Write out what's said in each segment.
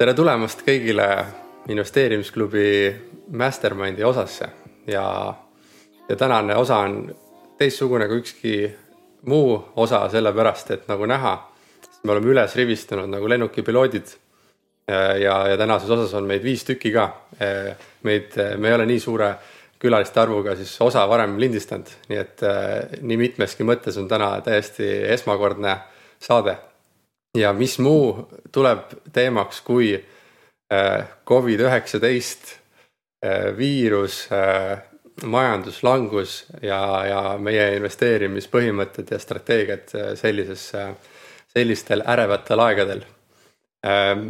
tere tulemast kõigile investeerimisklubi Mastermindi osasse ja, ja tänane osa on teistsugune kui ükski muu osa, sellepärast et nagu näha, me oleme üles rivistunud nagu lennukipiloodid. ja, ja tänases osas on meid viis tükki ka. meid, me ei ole nii suure külaliste arvuga siis osa varem lindistanud, nii et nii mitmeski mõttes on täna täiesti esmakordne saade. Ja mis muu tuleb teemaks kui Covid üheksateist viirus majanduslangus ja, ja meie investeerimispõhimõtted ja strateegiad sellises, sellistel ärevatel aegadel.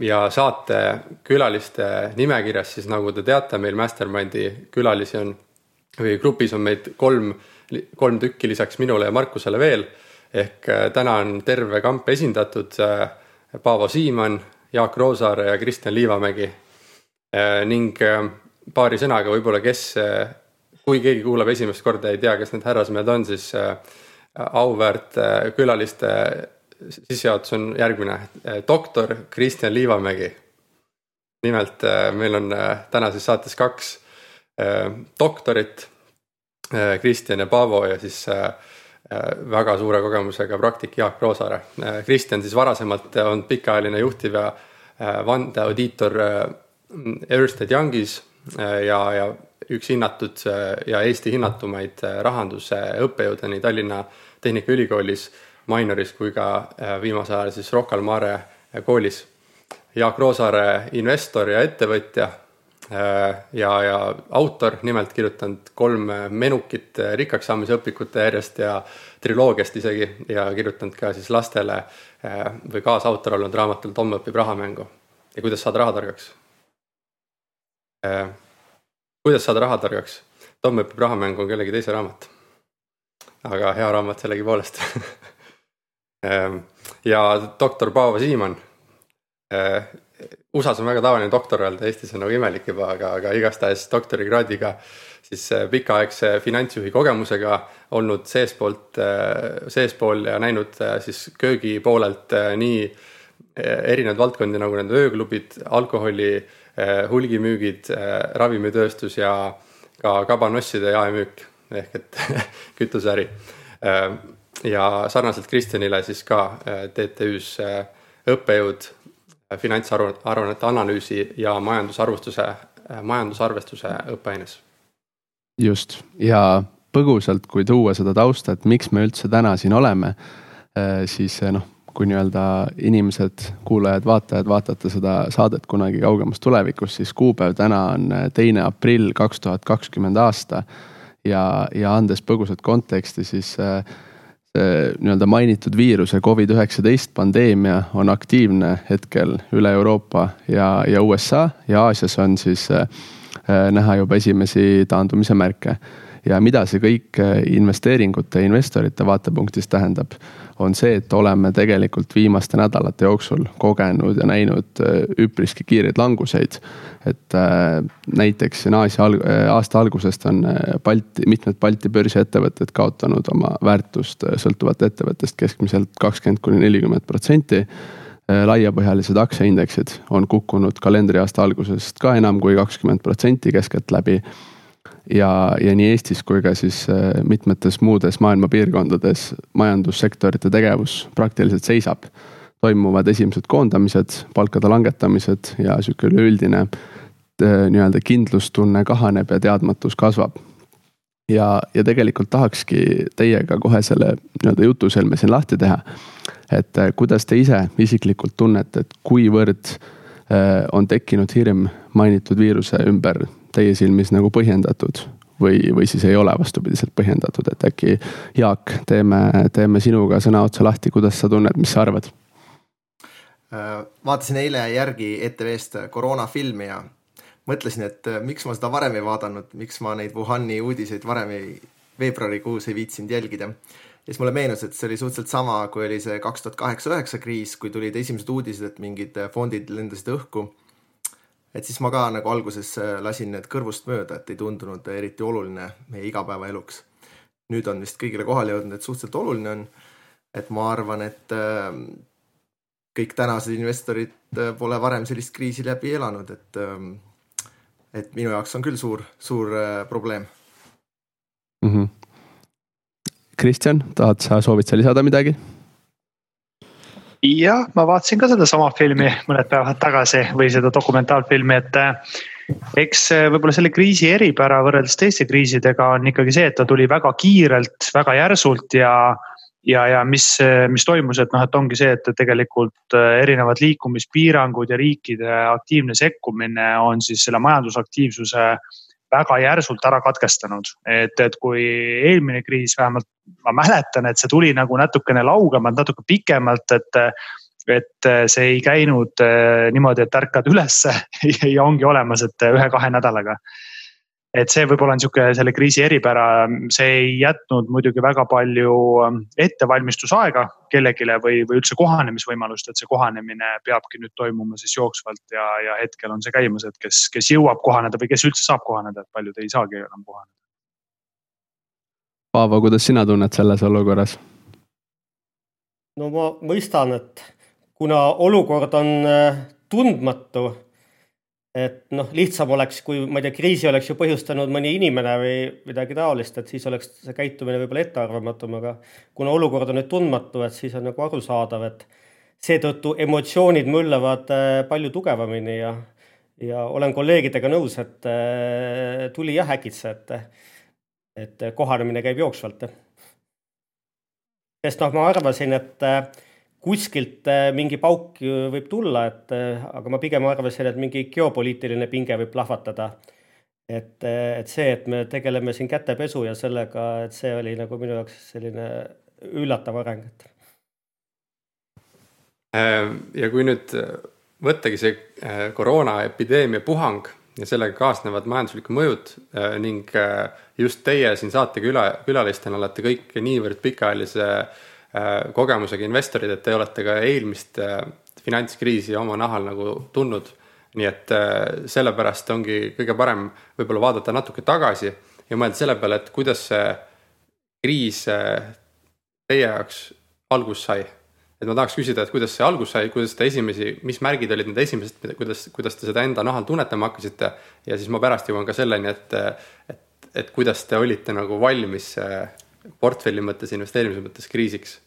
ja saate külaliste nimekirjas siis nagu te teate, meil Mastermindi külalisi on või grupis on meid kolm, kolm tükki lisaks minule ja Markusele veel. Ehk täna on terve kamp esindatud. Paavo Siimann, Jaak Roosaare ja Kristjan Liivamägi. ning paari sõnaga võib-olla, kes kui keegi kuulab esimest korda ja ei tea, kes need härrasmehed on, siis äh, auväärt äh, külaliste sissejuhatus on järgmine. doktor Kristjan Liivamägi. nimelt äh, meil on tänases saates kaks doktorit, Kristjan ja Paavo ja siis väga suure kogemusega praktik Jaak Roosaare. Kristjan siis varasemalt on pikaajaline juhtiv ja vandeaudiitor Ernst Youngis ja, ja üks hinnatud äh, ja Eesti hinnatumaid äh, rahanduse õppejõude nii Tallinna Tehnikaülikoolis Minoris kui ka äh, viimasel ajal siis Rocca al Mare koolis. Jaak Roosaare investor ja ettevõtja ja, ja autor, nimelt kirjutanud kolm menukit rikkaks saamise õpikute järjest ja triloogiast isegi ja kirjutanud ka siis lastele või kaasautor olnud raamatul Tom õpib rahamängu ja kuidas saada rahatargaks kuidas saada rahatargaks? Tom õpib rahamängu on kellegi teise raamat. aga hea raamat sellegipoolest ja doktor Paavo Siimann. USA-s on väga tavaline doktor öelda, Eestis on nagu imelik juba, aga, aga igastahes doktorikraadiga siis eh, pikaaegse finantsjuhi kogemusega olnud seespoolt, eh, seespool ja näinud eh, siis köögi poolelt nii erinevaid valdkondi nagu need ööklubid, alkoholi hulgimüügid, ravimitööstus ja ka kabanosside jaemüük ehk et kütuseäri. Ja sarnaselt Kristjanile siis ka TTÜ-s õppejõud finantsaruannete analüüsi ja majandusarvustuse, majandusarvestuse õppeaines. just ja põgusalt, kui tuua seda tausta, et miks me üldse täna siin oleme, siis noh kui nii-öelda inimesed, kuulajad, vaatajad, vaatate seda saadet kunagi kaugemas tulevikus, siis kuupäev täna on äh, teine aprill kaks tuhat kakskümmend aasta. ja, ja andes põgusat konteksti, siis äh, see nii-öelda mainitud viiruse Covid-19 pandeemia on aktiivne hetkel üle Euroopa ja, ja USA ja Aasias on siis äh, näha juba esimesi taandumise märke. ja mida see kõik investeeringute, investorite vaatepunktist tähendab on see, et oleme tegelikult viimaste nädalate jooksul kogenud ja näinud äh, üpriski kiireid languseid. et äh, näiteks siin Aasia alg-, äh, aasta algusest on Balti, mitmed Balti börsiettevõtted kaotanud oma väärtust sõltuvalt ettevõttest keskmiselt kakskümmend kuni nelikümmend protsenti laiapõhjalised aktsiaindeksid on kukkunud kalendriaasta algusest ka enam kui kakskümmend protsenti keskeltläbi ja, ja nii Eestis kui ka siis äh, mitmetes muudes maailma piirkondades majandussektorite tegevus praktiliselt seisab. toimuvad esimesed koondamised, palkade langetamised ja sihuke üleüldine äh, nii-öelda kindlustunne kahaneb ja teadmatus kasvab. ja, ja tegelikult tahakski teiega kohe selle nii-öelda jutuselme siin lahti teha. et äh, kuidas te ise isiklikult tunnete, et kuivõrd on tekkinud hirm mainitud viiruse ümber teie silmis nagu põhjendatud või, või siis ei ole vastupidiselt põhjendatud, et äkki Jaak, teeme, teeme sinuga sõna otsa lahti, kuidas sa tunned, mis sa arvad? Äh, vaatasin eile järgi ETV-st koroonafilmi ja mõtlesin, et äh, miks ma seda varem ei vaadanud, miks ma neid Wuhani uudiseid varem ei, veebruarikuus ei viitsinud jälgida. ja siis mulle meenus, et see oli suhteliselt sama, kui oli see kaks tuhat kaheksa-üheksa kriis, kui tulid esimesed uudised, et mingid fondid lendasid õhku et siis ma ka nagu alguses äh, lasin need kõrvust mööda, et ei tundunud eriti oluline meie igapäevaeluks. nüüd on vist kõigile kohale jõudnud, et suhteliselt oluline on. et ma arvan, et äh, kõik tänased investorid äh, pole varem sellist kriisi läbi elanud, et, et minu jaoks on küll suur, suur probleem mm. -hmm. Kristjan, tahad sa, soovid sa lisada midagi? Jah, ma vaatasin ka sedasama filmi mõned päevad tagasi või seda dokumentaalfilmi, et äh, eks võib-olla selle kriisi eripära võrreldes teiste kriisidega on ikkagi see, et ta tuli väga kiirelt, väga järsult ja ja, ja mis, mis toimus, et noh, et ongi see, et tegelikult äh, erinevad liikumispiirangud ja riikide aktiivne sekkumine on siis selle majandusaktiivsuse väga järsult ära katkestanud, et, et kui eelmine kriis vähemalt ma mäletan, et see tuli nagu natukene laugemalt, natuke pikemalt, et et see ei käinud äh, niimoodi, et ärkad ülesse ja ongi olemas, et ühe-kahe nädalaga et see võib-olla on niisugune selle kriisi eripära, see ei jätnud muidugi väga palju ähm, ettevalmistusaega kellelegi või, või üldse kohanemisvõimalust, et see kohanemine peabki nüüd toimuma siis jooksvalt ja, ja hetkel on see käimas, et kes, kes jõuab kohaneda või kes üldse saab kohaneda, et paljud ei saagi enam kohaneda. Paavo, kuidas sina tunned selles olukorras? no ma mõistan, et kuna olukord on äh, tundmatu et noh, lihtsam oleks, kui ma ei tea, kriisi oleks ju põhjustanud mõni inimene või midagi taolist, et siis oleks see käitumine võib-olla ettearvamatum, aga kuna olukord on nüüd tundmatu, et siis on nagu arusaadav, et seetõttu emotsioonid möllavad äh, palju tugevamini ja, ja olen kolleegidega nõus, et äh, tuli jah äkitse, et, et kohanemine käib jooksvalt. sest noh, ma arvasin, et äh, kuskilt äh, mingi pauk võib tulla, et äh, aga ma pigem arvasin, et mingi geopoliitiline pinge võib plahvatada. et, äh, et see, et me tegeleme siin kätepesu ja sellega, et see oli nagu minu jaoks selline üllatav areng, et. ja kui nüüd võttagi see koroonaepideemia puhang ja sellega kaasnevad majanduslikud mõjud ning just teie siin saate küla, külalistena olete kõik niivõrd pikaajalise äh, Äh, kogemusega investorid, et te olete ka eelmist äh, finantskriisi oma nahal nagu tundnud. nii et äh, sellepärast ongi kõige parem võib-olla vaadata natuke tagasi ja mõelda selle peale, et kuidas see kriis teie jaoks algust sai. et ma tahaks küsida, et kuidas see alguse sai, kuidas te esimesi, mis märgid olid need esimesed, kuidas, kuidas te seda enda nahal tunnetama hakkasite ja siis ma pärast jõuan ka selleni, et, et, et kuidas te olite nagu valmis portfelli mõttes, investeerimise mõttes kriisiks.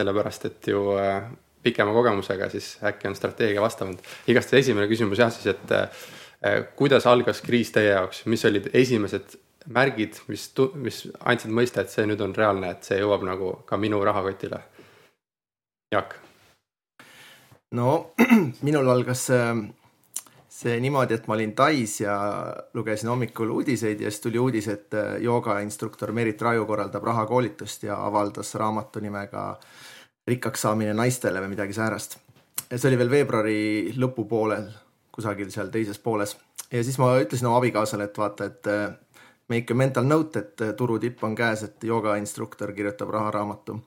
sellepärast, et ju äh, pikema kogemusega siis äkki on strateegia vastavalt. igastahes esimene küsimus jah, siis et äh, kuidas algas kriis teie jaoks, mis olid esimesed märgid, mis, mis andsid mõista, et see nüüd on reaalne, et see jõuab nagu ka minu rahakotile? Jaak. no minul algas see niimoodi, et ma olin Tais ja lugesin hommikul uudiseid ja siis tuli uudis, et äh, joogainstruktor Merit Raju korraldab rahakoolitust ja avaldas raamatu nimega Rikkaks saamine naistele või midagi säärast. ja see oli veel veebruari lõpupoolel, kusagil seal teises pooles. ja siis ma ütlesin oma abikaasale, et vaata, et äh, make a mental note, et äh, turutipp on käes, et joogainstruktor kirjutab raharaamatu.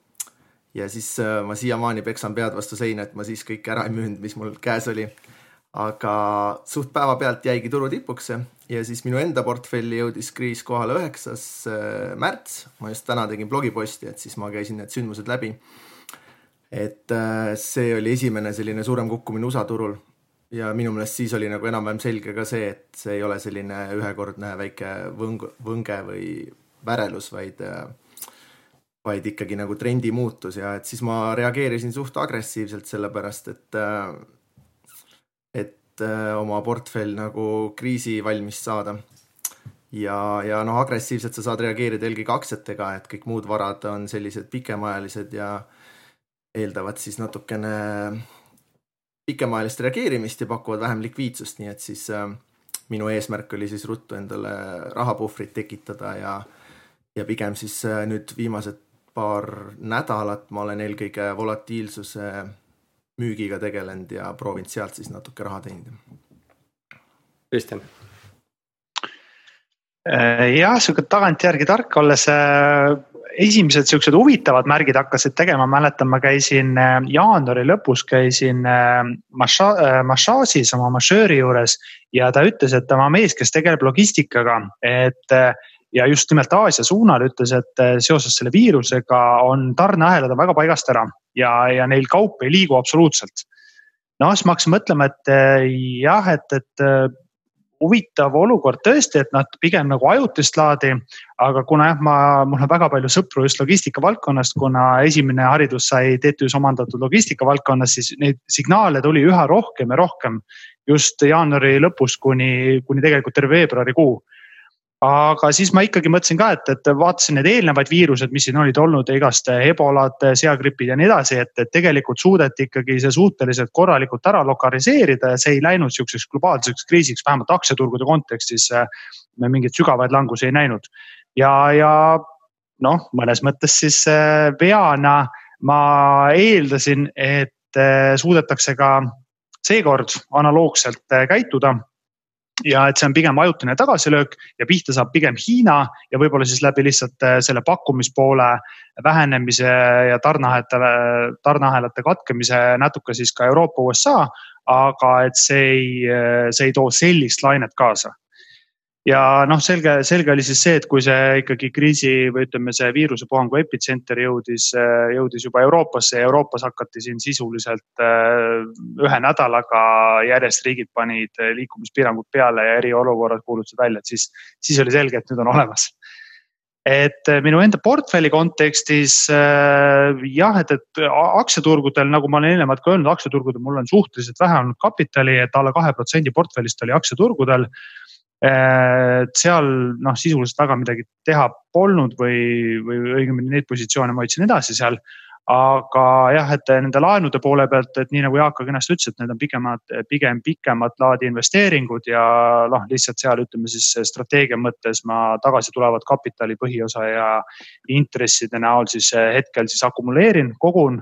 ja siis ma siiamaani peksan pead vastu seina, et ma siis kõike ära ei müünud, mis mul käes oli aga suht päevapealt jäigi turu tipuks ja siis minu enda portfelli jõudis kriis kohale üheksas äh, märts. ma just täna tegin blogiposti, et siis ma käisin need sündmused läbi. et äh, see oli esimene selline suurem kukkumine USA turul ja minu meelest siis oli nagu enam-vähem selge ka see, et see ei ole selline ühekordne väike võng, võnge või värelus, vaid äh, vaid ikkagi nagu trendi muutus ja et siis ma reageerisin suht agressiivselt, sellepärast et äh, oma portfell nagu kriisi valmis saada. ja, ja noh, agressiivselt sa saad reageerida eelkõige aktsiatega, et kõik muud varad on sellised pikemaajalised ja eeldavad siis natukene pikemaajalist reageerimist ja pakuvad vähem likviidsust, nii et siis äh, minu eesmärk oli siis ruttu endale rahapuhvrit tekitada ja, ja pigem siis äh, nüüd viimased paar nädalat ma olen eelkõige volatiilsuse müügiga tegelenud ja proovinud sealt siis natuke raha teenida. Kristjan. Äh, jah, sihuke tagantjärgi tark olles äh, esimesed siuksed huvitavad märgid hakkasid tegema, mäletan, ma käisin äh, jaanuari lõpus käisin massaažis oma massööri juures ja ta ütles, et tema mees, kes tegeleb logistikaga, et ja just nimelt Aasia suunal ütles, et eh, seoses selle viirusega on tarneahelad on väga paigast ära ja, ja neil kaup ei liigu absoluutselt. noh, siis ma hakkasin mõtlema, et jah, et, et huvitav olukord tõesti, et nad pigem nagu ajutist laadi. aga kuna jah, ma, mul on väga palju sõpru just logistika valdkonnast, kuna esimene haridus sai TTÜ-s omandatud logistika valdkonnas, siis neid signaale tuli üha rohkem ja rohkem. just jaanuari lõpust kuni, kuni tegelikult terve veebruarikuu aga siis ma ikkagi mõtlesin ka, et, et vaatasin need eelnevad viirused, mis siin olid olnud, igast ebolad, seagripid ja nii edasi, et, et tegelikult suudeti ikkagi see suhteliselt korralikult ära lokaliseerida ja see ei läinud sihukeseks globaalseks kriisiks, vähemalt aktsiaturgude kontekstis me mingeid sügavaid langusi ei näinud. ja, ja noh, mõnes mõttes siis äh, veana ma eeldasin, et äh, suudetakse ka seekord analoogselt äh, käituda ja et see on pigem ajutine tagasilöök ja pihta saab pigem Hiina ja võib-olla siis läbi lihtsalt äh, selle pakkumispoole vähenemise ja tarneahelate, tarneahelate katkemise natuke siis ka Euroopa, USA. aga et see ei, äh, see ei too sellist lainet kaasa ja noh, selge, selge oli siis see, et kui see ikkagi kriisi või ütleme, see viirusepuhangu epitsenter jõudis, jõudis juba Euroopasse ja Euroopas hakati siin sisuliselt äh, ühe nädalaga järjest riigid panid liikumispiirangud peale ja eriolukorrad kuulutasid välja, et siis, siis oli selge, et nüüd on olemas. Et minu enda portfelli kontekstis äh, jah, et, et aktsiaturgudel, nagu ma olen eelnevalt ka öelnud, aktsiaturgudel mul on suhteliselt vähe olnud kapitali, et alla kahe protsendi portfellist oli aktsiaturgudel et seal noh, sisuliselt väga midagi teha polnud või, või õigemini neid positsioone ma hoidsin edasi seal. aga jah, et nende laenude poole pealt, et nii nagu Jaak ka kenasti ütles, et need on pikemad, pigem pikemat laadi investeeringud ja noh, lihtsalt seal ütleme siis strateegia mõttes ma tagasi tulevat kapitali põhiosa ja intresside näol siis hetkel siis akumuleerin, kogun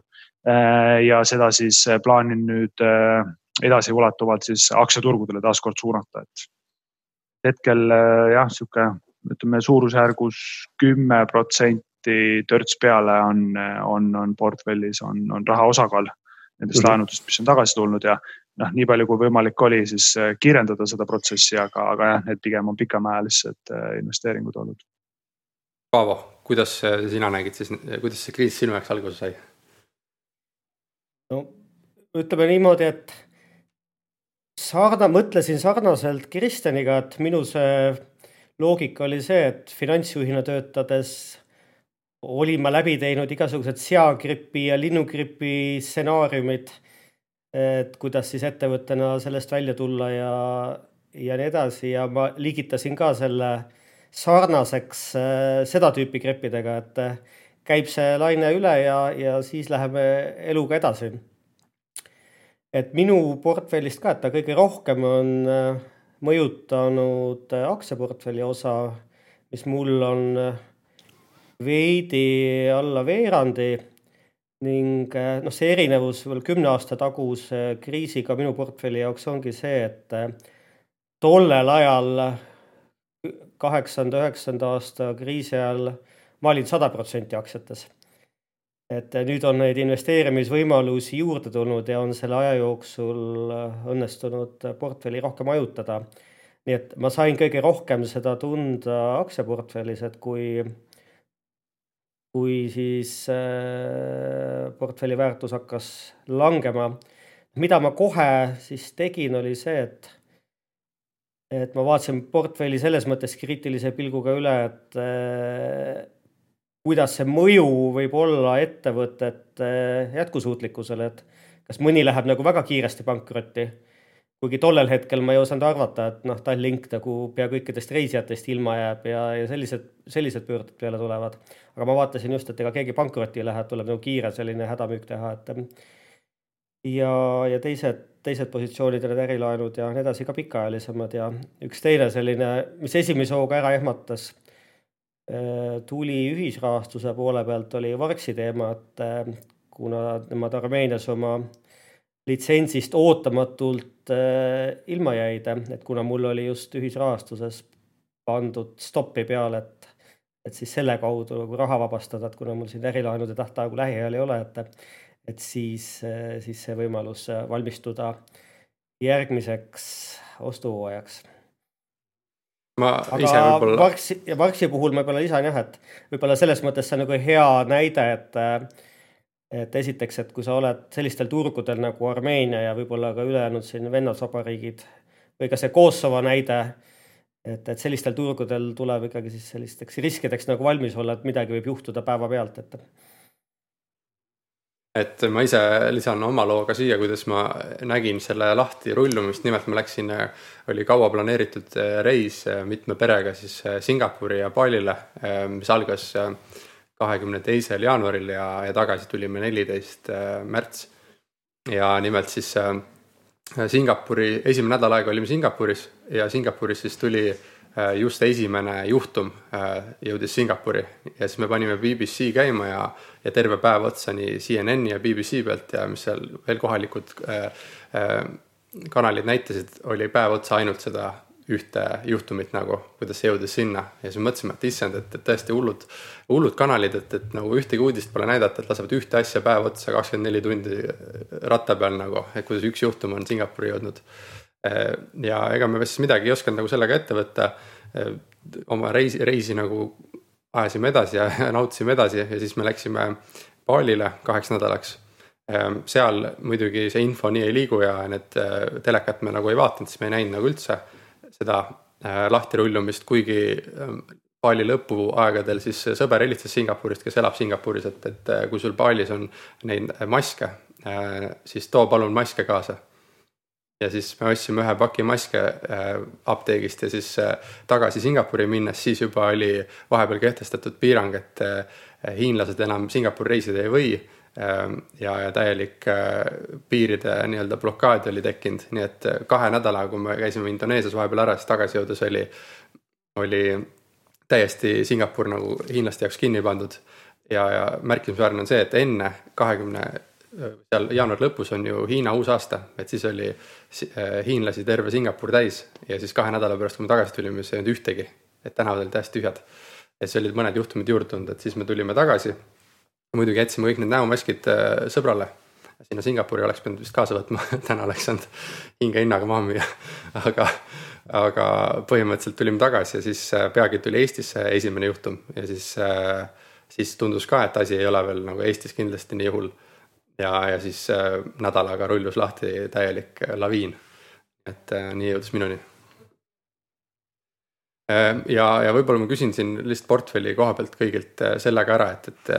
ja seda siis plaanin nüüd edasiulatuvalt siis aktsiaturgudele taaskord suunata, et hetkel äh, jah, sihuke ütleme suurusjärgus kümme protsenti törts peale on, on, on portfellis, on, on raha osakaal nendest mm -hmm. laenudest, mis on tagasi tulnud ja noh, nii palju kui võimalik oli, siis äh, kiirendada seda protsessi, aga, aga jah, need pigem on pikemaajalised äh, investeeringud olnud. Paavo, kuidas sina nägid siis, kuidas see kriis sinu jaoks alguse sai? no ütleme niimoodi, et sarna-, mõtlesin sarnaselt Kristjaniga, et minu see loogika oli see, et finantsjuhina töötades olin ma läbi teinud igasugused seagripi ja linnugripi stsenaariumid. et kuidas siis ettevõttena sellest välja tulla ja, ja nii edasi ja ma liigitasin ka selle sarnaseks äh, seda tüüpi grippidega, et äh, käib see laine üle ja, ja siis läheme eluga edasi et minu portfellist ka, et ta kõige rohkem on äh, mõjutanud äh, aktsiaportfelli osa, mis mul on äh, veidi alla veerandi. Ning noh, see erinevus veel kümne aasta taguse kriisiga minu portfelli jaoks ongi see, et tollel ajal, kaheksanda, üheksanda aasta kriisi ajal ma olin sada protsenti aktsiates et nüüd on neid investeerimisvõimalusi juurde tulnud ja on selle aja jooksul äh, õnnestunud portfelli rohkem hajutada. nii et ma sain kõige rohkem seda tunda aktsiaportfellis, et kui, kui siis äh, portfelli väärtus hakkas langema. mida ma kohe siis tegin, oli see, et et ma vaatasin portfelli selles mõttes kriitilise pilguga üle, et äh, kuidas see mõju võib olla ettevõtete jätkusuutlikkusele, et kas mõni läheb nagu väga kiiresti pankrotti. kuigi tollel hetkel ma ei osanud arvata, et noh, Tallink nagu pea kõikidest reisijatest ilma jääb ja, ja sellised, sellised pöörded peale tulevad. aga ma vaatasin just, et ega keegi pankrotti ei lähe, tuleb nagu kiire selline hädamüük teha, et ja, ja teised, teised positsioonid olid ärilaenud ja nii edasi ka pikaajalisemad ja üks teine selline, mis esimese hooga ära ehmatas tuli ühisrahastuse poole pealt, oli Varksi teema, et äh, kuna nemad Armeenias oma litsentsist ootamatult äh, ilma jäid, et kuna mul oli just ühisrahastuses pandud stoppi peale, et et siis selle kaudu nagu raha vabastada, et kuna mul siin ärilaenude tähtaegu lähiajal ei ole, et et siis, siis see võimalus valmistuda järgmiseks ostuhooajaks ma ise võib-olla. Marksi ja Marksi puhul ma võib-olla lisan jah, et võib-olla selles mõttes see on nagu hea näide, et et esiteks, et kui sa oled sellistel turgudel nagu Armeenia ja võib-olla ka ülejäänud siin vennasvabariigid või ka see Kosovo näide, et, et sellistel turgudel tuleb ikkagi siis sellisteks riskideks nagu valmis olla, et midagi võib juhtuda päevapealt, et et ma ise lisan oma loo ka siia, kuidas ma nägin selle lahti rullumist, nimelt ma läksin, oli kaua planeeritud reis mitme perega siis Singapuri ja Balile, mis algas kahekümne teisel jaanuaril ja, ja tagasi tulime neliteist märts. ja nimelt siis Singapuri, esimene nädal aega olime Singapuris ja Singapuris siis tuli Äh, just esimene juhtum äh, jõudis Singapuri ja siis me panime BBC käima ja, ja terve päev otsa nii CNN-i ja BBC pealt ja mis seal veel kohalikud äh, äh, kanalid näitasid, oli päev otsa ainult seda ühte juhtumit nagu, kuidas see jõudis sinna. Ja siis me mõtlesime, et issand, et, et tõesti hullud, hullud kanalid, et, et nagu ühtegi uudist pole näidata, et lasevad ühte asja päev otsa kakskümmend neli tundi ratta peal nagu, et kuidas üks juhtum on Singapuri jõudnud. Äh, ja ega me siis midagi ei osanud nagu sellega ette võtta. Äh, oma reisi, reisi nagu ajasime edasi ja nautisime edasi ja siis me läksime Balile kaheks nädalaks. Äh, seal muidugi see info nii ei liigu ja need telekat me nagu ei vaadanud, siis me ei näinud nagu üldse seda lahtirullumist, kuigi Bali lõpuaegadel siis sõber helistas Singapurist, kes elab Singapuris, et, et kui sul Balis on neid maske, siis too palun maske kaasa ja siis me ostsime ühe paki maske äh, apteegist ja siis äh, tagasi Singapuri minnes, siis juba oli vahepeal kehtestatud piirang, et äh, hiinlased enam Singapuri reisida ei või ähm, ja, ja täielik piiride nii-öelda blokaad oli tekkinud, nii et kahe nädalaga, kui me käisime Indoneesias vahepeal ära, siis tagasi jõudes oli, oli täiesti Singapur nagu hiinlaste jaoks kinni pandud. ja, ja märkimisväärne on see, et enne kahekümne seal jaanuari lõpus on ju Hiina uusaasta, et siis oli äh, hiinlasi terve Singapur täis ja siis kahe nädala pärast, kui me tagasi tulime, siis ei olnud ühtegi, et tänavad olid täiesti tühjad. ja siis olid mõned juhtumid juurde tulnud, et siis me tulime tagasi. muidugi jätsime kõik need näomaskid äh, sõbrale, sinna Singapuri oleks pidanud vist kaasa võtma. Täna oleks saanud hinge hinnaga maha müüa, aga, aga põhimõtteliselt tulime tagasi ja siis äh, peagi tuli Eestisse esimene juhtum. Ja siis, siis tundus ka, et asi ei ole veel nagu Eestis kindlasti nii hull ja, ja siis äh, nädalaga rullus lahti täielik äh, laviin. et äh, nii jõudis minuni. ja, ja võib-olla ma küsin siin lihtsalt portfelli koha pealt kõigilt selle ka ära, et, et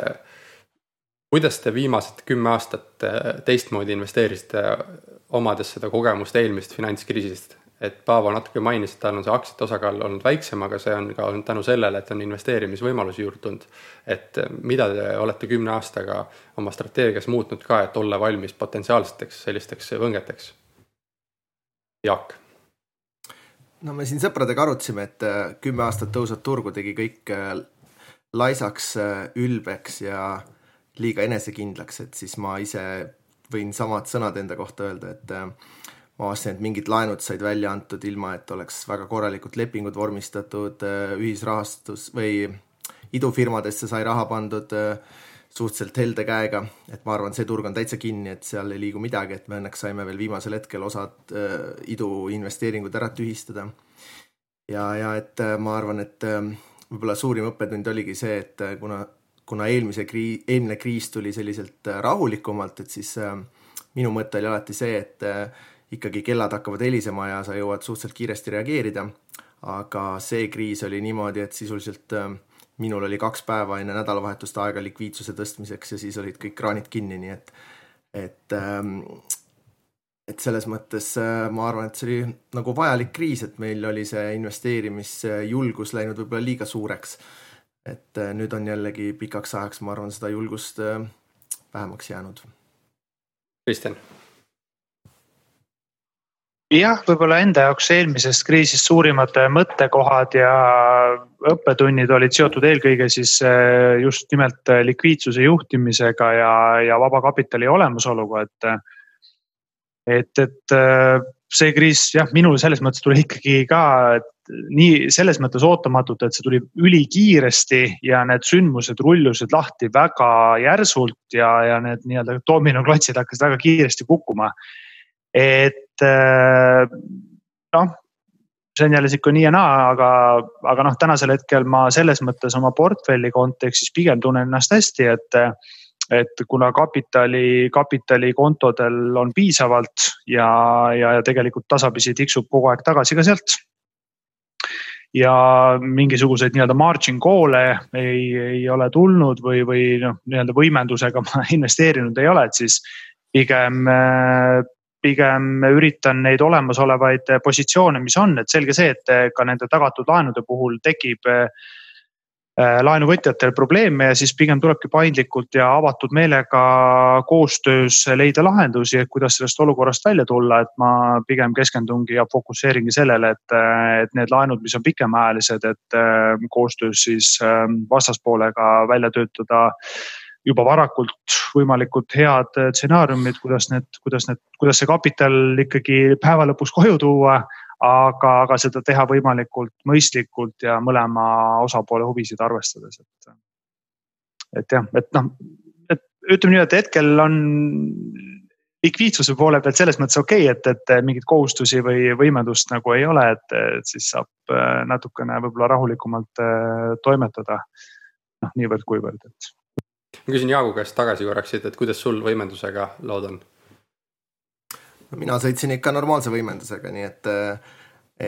kuidas te viimased kümme aastat teistmoodi investeerisite, omades seda kogemust eelmisest finantskriisist? Et Paavo natuke mainis, et tal on see aktsiate osakaal olnud väiksem, aga see on ka olnud tänu sellele, et on investeerimisvõimalusi juurde tulnud. et mida te olete kümne aastaga oma strateegias muutnud ka, et olla valmis potentsiaalseteks sellisteks võngeteks? Jaak. no me siin sõpradega arutasime, et äh, kümme aastat tõusvat turgu tegi kõik äh, laisaks, ülbeks ja liiga enesekindlaks, et siis ma ise võin samad sõnad enda kohta öelda, et ma avastasin, et mingid laenud said välja antud ilma, et oleks väga korralikult lepingud vormistatud, äh, ühisrahastus või idufirmadesse sai raha pandud äh, suhteliselt helde käega, et ma arvan, see turg on täitsa kinni, et seal ei liigu midagi, et me õnneks saime veel viimasel hetkel osad äh, iduinvesteeringud ära tühistada. ja, ja et ma arvan, et võib-olla suurim õppetund oligi see, et kuna, kuna eelmise kriis, eelmine kriis tuli selliselt rahulikumalt, et siis minu mõte oli alati see, et ikkagi kellad hakkavad helisema ja sa jõuad suhteliselt kiiresti reageerida. aga see kriis oli niimoodi, et sisuliselt äh, minul oli kaks päeva enne nädalavahetust aega likviidsuse tõstmiseks ja siis olid kõik kraanid kinni, nii et, et ähm, et selles mõttes äh, ma arvan, et see oli nagu vajalik kriis, et meil oli see investeerimisjulgus läinud võib-olla liiga suureks. et äh, nüüd on jällegi pikaks ajaks, ma arvan, seda julgust vähemaks jäänud. Kristjan jah, võib-olla enda jaoks eelmisest kriisist suurimad mõttekohad ja õppetunnid olid seotud eelkõige siis eh, just nimelt likviidsuse juhtimisega ja, ja vabakapitali olemasoluga, et. et, et see kriis jah, minul selles mõttes tuli ikkagi ka nii selles mõttes ootamatult, et see tuli ülikiiresti ja need sündmused rullusid lahti väga järsult ja, ja need nii-öelda dominoklotsid hakkasid väga kiiresti kukkuma et äh, noh, see on jälle sihuke nii ja naa, aga, aga noh, tänasel hetkel ma selles mõttes oma portfelli kontekstis pigem tunnen ennast hästi, et et kuna kapitali, kapitalikontodel on piisavalt ja, ja, ja tegelikult tasapisi tiksub kogu aeg tagasi ka sealt. Ja mingisuguseid nii-öelda margin call'e ei, ei ole tulnud või, või noh, nii-öelda võimendusega ma investeerinud ei ole, et siis pigem, pigem üritan neid olemasolevaid positsioone, mis on, et selge see, et ka nende tagatud laenude puhul tekib Äh, laenuvõtjatel probleeme ja siis pigem tulebki paindlikult ja avatud meelega koostöös leida lahendusi, et kuidas sellest olukorrast välja tulla, et ma pigem keskendungi ja fokusseeringi sellele, et, et need laenud, mis on pikemaajalised, et äh, koostöös siis vastaspoolega välja töötada juba varakult võimalikult head stsenaariumid, kuidas need, kuidas need, kuidas see kapital ikkagi päeva lõpuks koju tuua aga, aga seda teha võimalikult mõistlikult ja mõlema osapoole huvisid arvestades, et. et jah, et noh, et ütleme nii, et hetkel on likviidsuse poole pealt selles mõttes okei okay,, et, et mingeid kohustusi või võimendust nagu ei ole, et, siis saab äh, natukene võib-olla rahulikumalt äh, toimetada. noh, niivõrd-kuivõrd, et. Ma küsin Jaagu käest tagasi korraks, et kuidas sul võimendusega lood on? mina sõitsin ikka normaalse võimendusega, nii et,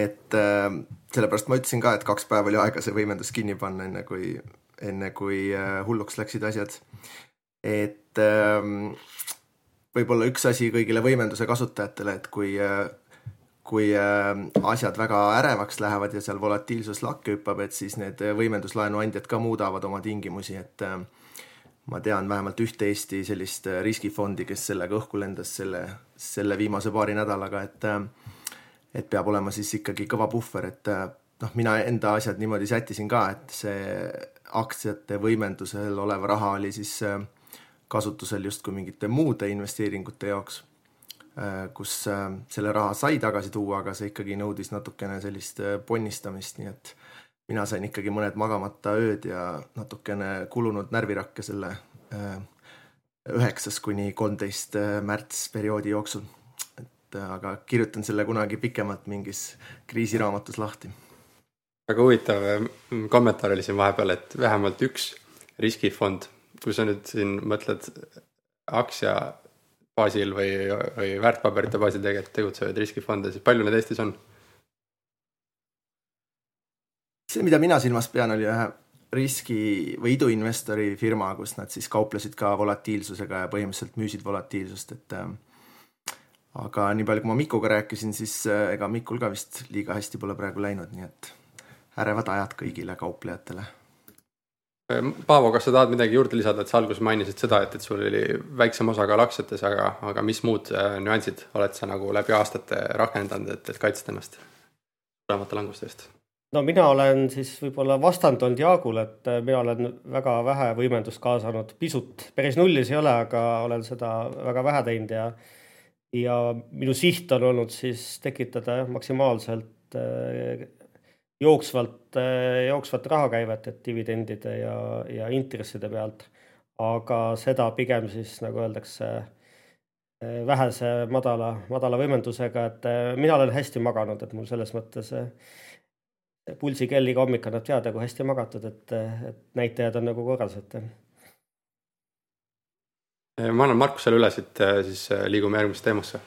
et äh, sellepärast ma ütlesin ka, et kaks päeva oli aega see võimendus kinni panna, enne kui, enne kui äh, hulluks läksid asjad. et ähm, võib-olla üks asi kõigile võimenduse kasutajatele, et kui, äh, kui asjad väga ärevaks lähevad ja seal volatiilsus lakke hüppab, et siis need võimenduslaenu andjad ka muudavad oma tingimusi, et ma tean vähemalt ühte Eesti sellist äh, riskifondi, kes sellega õhku lendas selle, selle viimase paari nädalaga, et äh, et peab olema siis ikkagi kõva puhver, et äh, noh, mina enda asjad niimoodi sättisin ka, et see aktsiate võimendusel olev raha oli siis kasutusel justkui mingite muude investeeringute jaoks, kus selle raha sai tagasi tuua, aga see ikkagi nõudis natukene sellist ponnistamist, nii et mina sain ikkagi mõned magamata ööd ja natukene kulunud närvirakke selle äh, üheksas kuni kolmteist äh, märts perioodi jooksul. et äh, aga kirjutan selle kunagi pikemalt mingis kriisiraamatus lahti. väga huvitav kommentaar oli siin vahepeal, et vähemalt üks riskifond, kui sa nüüd siin mõtled aktsia baasil või, või väärtpaberite baasil tegelikult tegutsevaid riskifonde, siis palju neid Eestis on? See, mida mina silmas pean, oli ühe riski või iduinvestori firma, kus nad siis kauplesid ka volatiilsusega ja põhimõtteliselt müüsid volatiilsust, et äh, aga nii palju, kui ma Mikuga rääkisin, siis äh, ega Mikul ka vist liiga hästi pole praegu läinud, nii et ärevad ajad kõigile kauplejatele. Äh, Paavo, kas sa tahad midagi juurde lisada, et sa alguses mainisid seda, et, et sul oli väiksem osakaal aktsiates, aga, aga mis muud nüansid oled sa nagu läbi aastate rakendanud, et, et kaitsta ennast suuremate languste eest? No mina olen siis võib-olla vastandunud Jaagule, et äh, mina olen väga vähe võimendust kaasanud, pisut, päris nullis ei ole, aga olen seda väga vähe teinud ja ja minu siht on olnud siis tekitada jah, maksimaalselt äh, jooksvalt äh,, jooksvat rahakäivet, et dividendide ja, ja intresside pealt. aga seda pigem siis nagu öeldakse äh, vähese madala, madala võimendusega, et mina olen hästi maganud, et mul selles mõttes pulsikell iga hommik annab teada, kui hästi magatud, et, et näitajad on nagu korras, et. ma annan Markusele üle siit, siis äh, liigume järgmisse teemasse.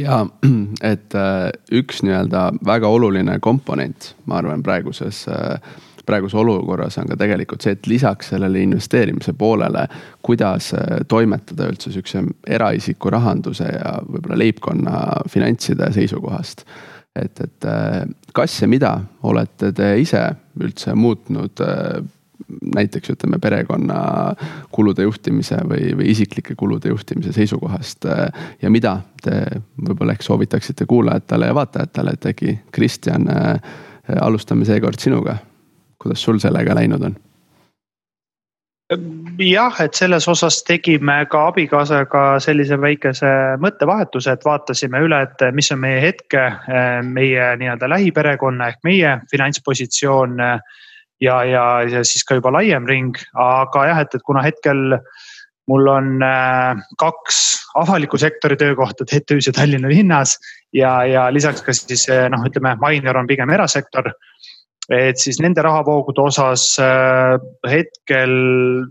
ja et äh, üks nii-öelda väga oluline komponent, ma arvan, praeguses äh, praeguses olukorras on ka tegelikult see, et lisaks sellele investeerimise poolele, kuidas toimetada üldse sihukese eraisiku rahanduse ja võib-olla leibkonna finantside seisukohast et, et äh, kas ja mida olete te ise üldse muutnud äh, näiteks ütleme perekonna kulude juhtimise või, või isiklike kulude juhtimise seisukohast. Äh, ja mida te võib-olla ehk soovitaksite kuulajatele ja vaatajatele, et äkki Kristjan, alustame seekord sinuga. kuidas sul sellega läinud on? Jah, et selles osas tegime ka abikaasaga sellise väikese mõttevahetuse, et vaatasime üle, et mis on meie hetke, meie nii-öelda lähiperekonna ehk meie finantspositsioon. ja, ja, ja siis ka juba laiem ring, aga jah, et, et kuna hetkel mul on kaks avaliku sektori töökohta TTÜ-s ja Tallinna linnas ja, ja lisaks ka siis noh, ütleme, minor on pigem erasektor et siis nende rahavoogude osas äh, hetkel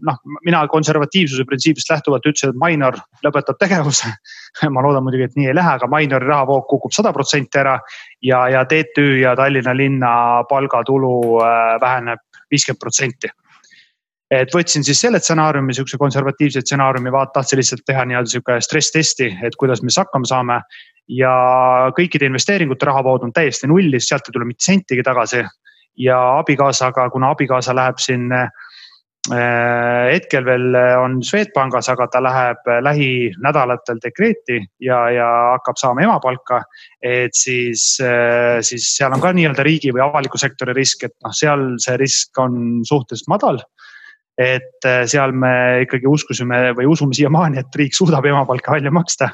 noh, mina konservatiivsuse printsiibist lähtuvalt ütlesin, et Mainor lõpetab tegevuse. Ma loodan muidugi, et nii ei lähe, aga Mainori rahavoog kukub sada protsenti ära ja, ja TTÜ ja Tallinna linna palgatulu äh, väheneb viiskümmend protsenti. Et võtsin siis selle stsenaariumi, sihukese konservatiivse stsenaariumi, vaat tahtsin lihtsalt teha nii-öelda sihuke stress testi, et kuidas me siis hakkama saame. ja kõikide investeeringute rahavood on täiesti nullis, sealt ei tule mitte sentigi tagasi ja abikaasaga, kuna abikaasa läheb siin äh, hetkel veel on Swedbankis, aga ta läheb lähinädalatel dekreeti ja, ja hakkab saama emapalka. et siis, äh, siis seal on ka nii-öelda riigi või avaliku sektori risk, et noh, seal see risk on suhteliselt madal et äh, seal me ikkagi uskusime või usume siiamaani, et riik suudab emapalka välja maksta,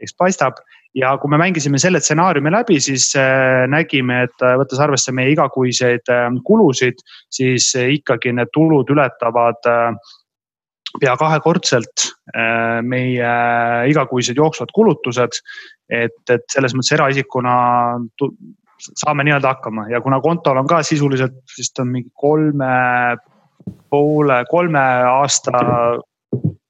eks paistab ja kui me mängisime selle stsenaariumi läbi, siis äh, nägime, et äh, võttes arvesse meie igakuiseid äh, kulusid, siis ikkagi need tulud ületavad pea kahekordselt meie igakuised jooksvad kulutused. et, et selles mõttes eraisikuna saame nii-öelda hakkama ja kuna kontol on ka sisuliselt vist on mingi kolme poole, kolme aasta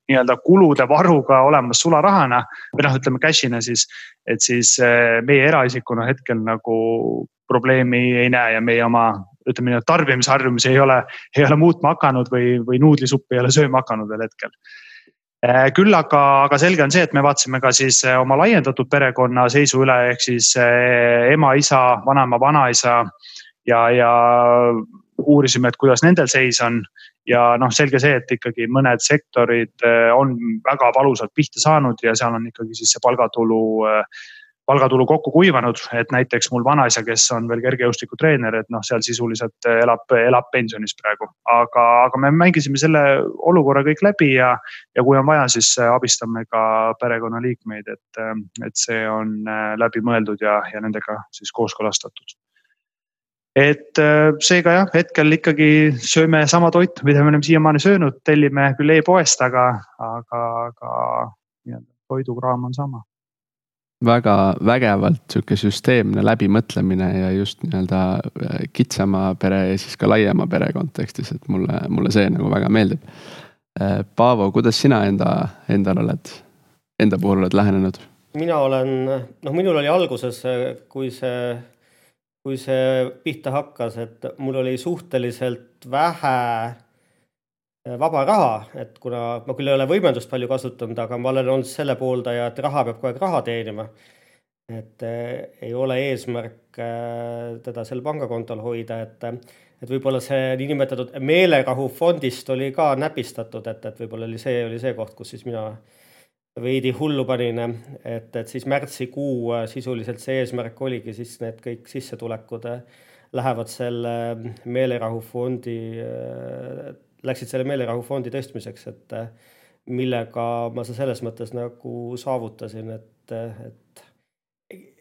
nii-öelda kulude varuga olemas sularahana või noh, ütleme cash'ina siis. et siis eh, meie eraisikuna hetkel nagu probleemi ei näe ja meie oma ütleme nii-öelda tarbimisharjumusi ei ole, ei ole muutma hakanud või, või nuudlisuppi ei ole sööma hakanud veel hetkel eh, küll aga, aga selge on see, et me vaatasime ka siis eh, oma laiendatud perekonna seisu üle, ehk siis ema, isa, vanaema, vanaisa ja, ja uurisime, et kuidas nendel seis on. Ja noh, selge see, et ikkagi mõned sektorid eh, on väga valusalt pihta saanud ja seal on ikkagi siis see palgatulu, eh, palgatulu kokku kuivanud, et näiteks mul vanaisa, kes on veel kergejõustikutreener, et noh, seal sisuliselt eh, elab, elab pensionis praegu. aga, aga me mängisime selle olukorra kõik läbi ja, ja kui on vaja, siis abistame ka perekonnaliikmeid, et, et see on läbi mõeldud ja, ja nendega siis kooskõlastatud et äh, seega jah, hetkel ikkagi sööme sama toitu, mida me oleme siiamaani söönud, tellime küll e-poest, aga, aga, aga nii-öelda toidukraam on sama. väga vägevalt sihuke süsteemne läbimõtlemine ja just nii-öelda äh, kitsama pere ja siis ka laiema pere kontekstis, et mulle, mulle see nagu väga meeldib. Äh, Paavo, kuidas sina enda, endal oled, enda puhul oled lähenenud? mina olen, noh, minul oli alguses, kui see kui see pihta hakkas, et mul oli suhteliselt vähe eh, vaba raha, et kuna ma küll ei ole võimendust palju kasutanud, aga ma olen olnud selle pooldaja, et raha peab kogu aeg raha teenima. et äh, ei ole eesmärk äh, teda seal pangakontol hoida, et, et võib-olla see niinimetatud meelerahufondist oli ka näpistatud, et, et võib-olla oli see, oli see koht, kus siis mina äh, veidi hullu panin, et, et siis märtsikuu äh, sisuliselt see eesmärk oligi siis need kõik sissetulekud äh, lähevad selle meelerahufondi, äh, läksid selle meelerahufondi tõstmiseks, et millega ma selles mõttes nagu saavutasin, et, et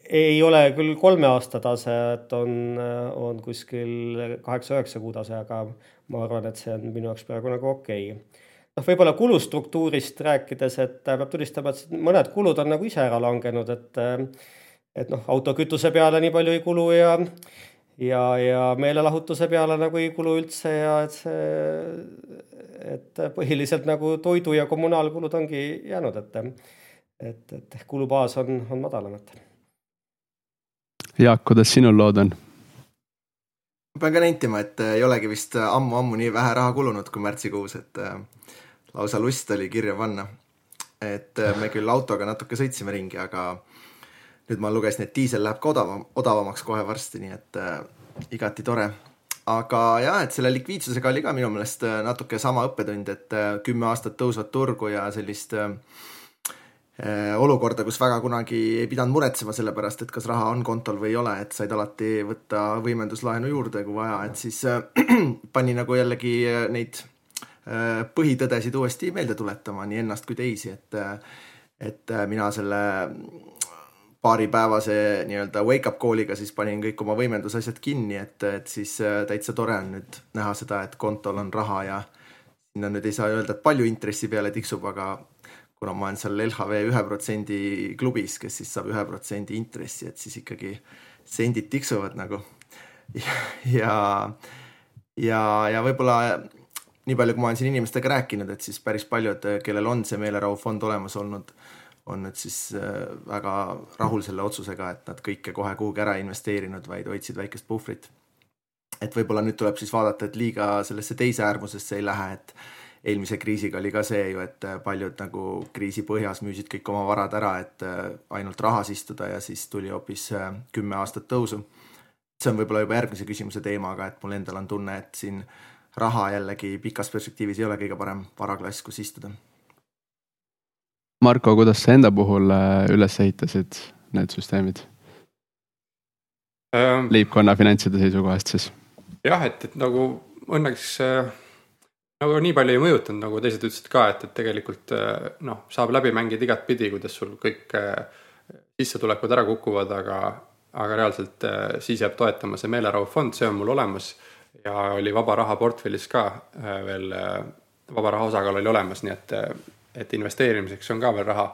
ei ole küll kolme aasta tase, et on, on kuskil kaheksa-üheksa kuu tase, aga ma arvan, et see on minu jaoks praegu nagu okei. okay noh, võib-olla kulustruktuurist rääkides, et peab tunnistama, et mõned kulud on nagu ise ära langenud, et et noh, autokütuse peale nii palju ei kulu ja ja, ja meelelahutuse peale nagu ei kulu üldse ja et see, et põhiliselt nagu toidu ja kommunaalkulud ongi jäänud, et et, et kulubaas on, on madalam, et. Jaak, kuidas sinul lood on? ma pean ka nentima, et ei olegi vist ammu-ammu nii vähe raha kulunud kui märtsikuus, et lausa lust oli kirja panna. et äh, me küll autoga natuke sõitsime ringi, aga nüüd ma lugesin, et diisel läheb ka odavam, odavamaks kohe varsti, nii et äh, igati tore. aga jah, et selle likviidsusega oli ka minu meelest äh, natuke sama õppetund, et äh, kümme aastat tõusvat turgu ja sellist äh, olukorda, kus väga kunagi ei pidanud muretsema selle pärast, et kas raha on kontol või ei ole, et said alati võtta võimenduslaenu juurde, kui vaja, et siis äh, pani nagu jällegi neid Äh, põhitõdesid uuesti meelde tuletama, nii ennast kui teisi, et, äh, et äh, mina selle paaripäevase nii-öelda wake-up call'iga siis panin kõik oma võimendusasjad kinni, et, et siis täitsa tore on nüüd näha seda, et kontol on raha ja sinna nüüd ei saa öelda, et palju intressi peale tiksub, aga kuna ma olen seal LHV ühe protsendi klubis, kes siis saab ühe protsendi intressi, et siis ikkagi sendid tiksuvad nagu. Ja, ja, ja võib-olla nii palju, kui ma olen siin inimestega rääkinud, et siis päris paljud, kellel on see meelerahufond olemas olnud, on nüüd siis äh, väga rahul selle otsusega, et nad kõike kohe kuhugi ära ei investeerinud, vaid hoidsid väikest puhvrit. et võib-olla nüüd tuleb siis vaadata, et liiga sellesse teise äärmusesse ei lähe, et eelmise kriisiga oli ka see ju, et paljud nagu kriisi põhjas müüsid kõik oma varad ära, et äh, ainult rahas istuda ja siis tuli hoopis äh, kümme aastat tõusu. see on võib-olla juba järgmise küsimuse teema, aga et mul endal on tunne, et siin raha jällegi pikas perspektiivis ei ole kõige parem varaklass, kus istuda Marko, kuidas sa enda puhul äh, üles ehitasid need süsteemid ähm,? leibkonna finantside seisukohast siis. jah, et, et nagu õnneks äh, nagu nii palju ei mõjutanud, nagu teised ütlesid ka, et, et tegelikult äh, noh, saab läbi mängida igatpidi, kuidas sul kõik äh, sissetulekud ära kukuvad, aga, aga reaalselt äh, siis jääb toetama see meelerahufond, see on mul olemas ja oli vaba raha portfellis ka äh, veel äh,, vaba raha osakaal oli olemas, nii et äh, et investeerimiseks on ka veel raha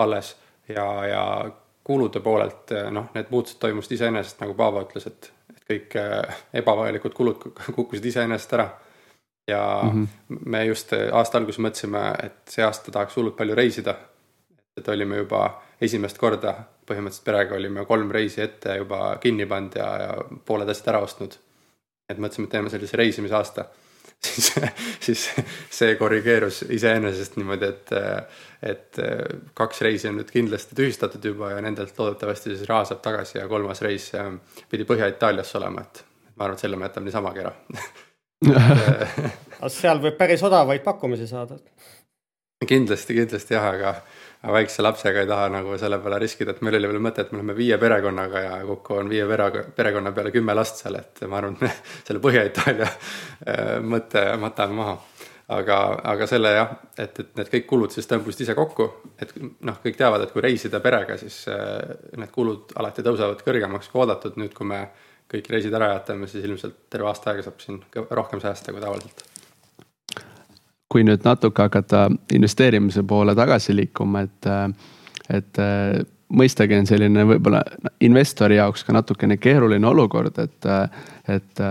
alles ja, ja kulude poolelt noh, need muutused toimusid iseenesest, nagu Paavo ütles, et, et kõik ebavajalikud kulud kukkusid iseenesest ära. ja mm -hmm. me just aasta alguses mõtlesime, et see aasta tahaks hullult palju reisida. et olime juba esimest korda põhimõtteliselt perega olime kolm reisi ette juba kinni pannud ja, ja pooled asjad ära ostnud. Et mõtlesime, et teeme sellise reisimisaasta siis, siis see korrigeerus iseenesest niimoodi, et, et kaks reisi on nüüd kindlasti tühistatud juba ja nendelt loodetavasti siis raha saab tagasi ja kolmas reis äh, pidi Põhja-Itaaliasse olema, et ma arvan, et selle me jätame niisamagi ära seal võib päris odavaid pakkumisi saada. kindlasti, kindlasti jah, aga aga väikse lapsega ei taha nagu selle peale riskida, et meil oli veel mõte, et me oleme viie perekonnaga ja kokku on viie pere, perekonna peale kümme last seal, et ma arvan, et me selle Põhja-Itaalia äh, mõtte matame maha. aga, aga selle jah, et, et need kõik kulud siis tõmbusid ise kokku, et noh, kõik teavad, et kui reisida perega, siis äh, need kulud alati tõusevad kõrgemaks kui oodatud, nüüd kui me kõik reisid ära jätame, siis ilmselt terve aasta aega saab siin rohkem säästa kui tavaliselt kui nüüd natuke hakata investeerimise poole tagasi liikuma, et, et mõistagi on selline võib-olla investori jaoks ka natukene keeruline olukord, et, et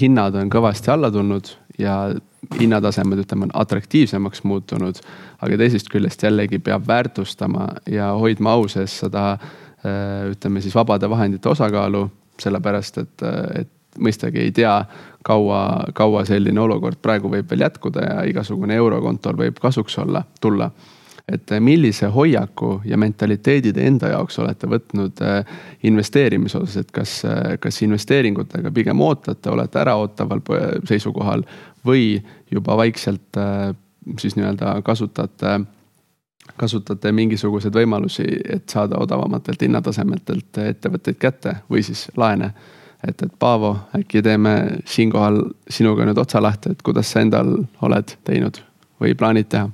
hinnad on kõvasti alla tulnud ja hinnatasemed, ütleme, on atraktiivsemaks muutunud. aga teisest küljest jällegi peab väärtustama ja hoidma au sees seda ütleme siis vabade vahendite osakaalu, sellepärast et, et mõistagi ei tea, kaua, kaua selline olukord praegu võib veel jätkuda ja igasugune eurokontol võib kasuks olla, tulla. et millise hoiaku ja mentaliteedi te enda jaoks olete võtnud eh, investeerimise osas, et kas, eh, kas investeeringutega pigem ootate, olete äraootaval seisukohal või juba vaikselt eh, siis nii-öelda kasutate kasutate mingisuguseid võimalusi, et saada odavamatelt hinnatasemetelt ettevõtteid kätte või siis laene et, et Paavo, äkki teeme siinkohal sinuga nüüd otsa lahti, et kuidas sa endal oled teinud või plaanid teha?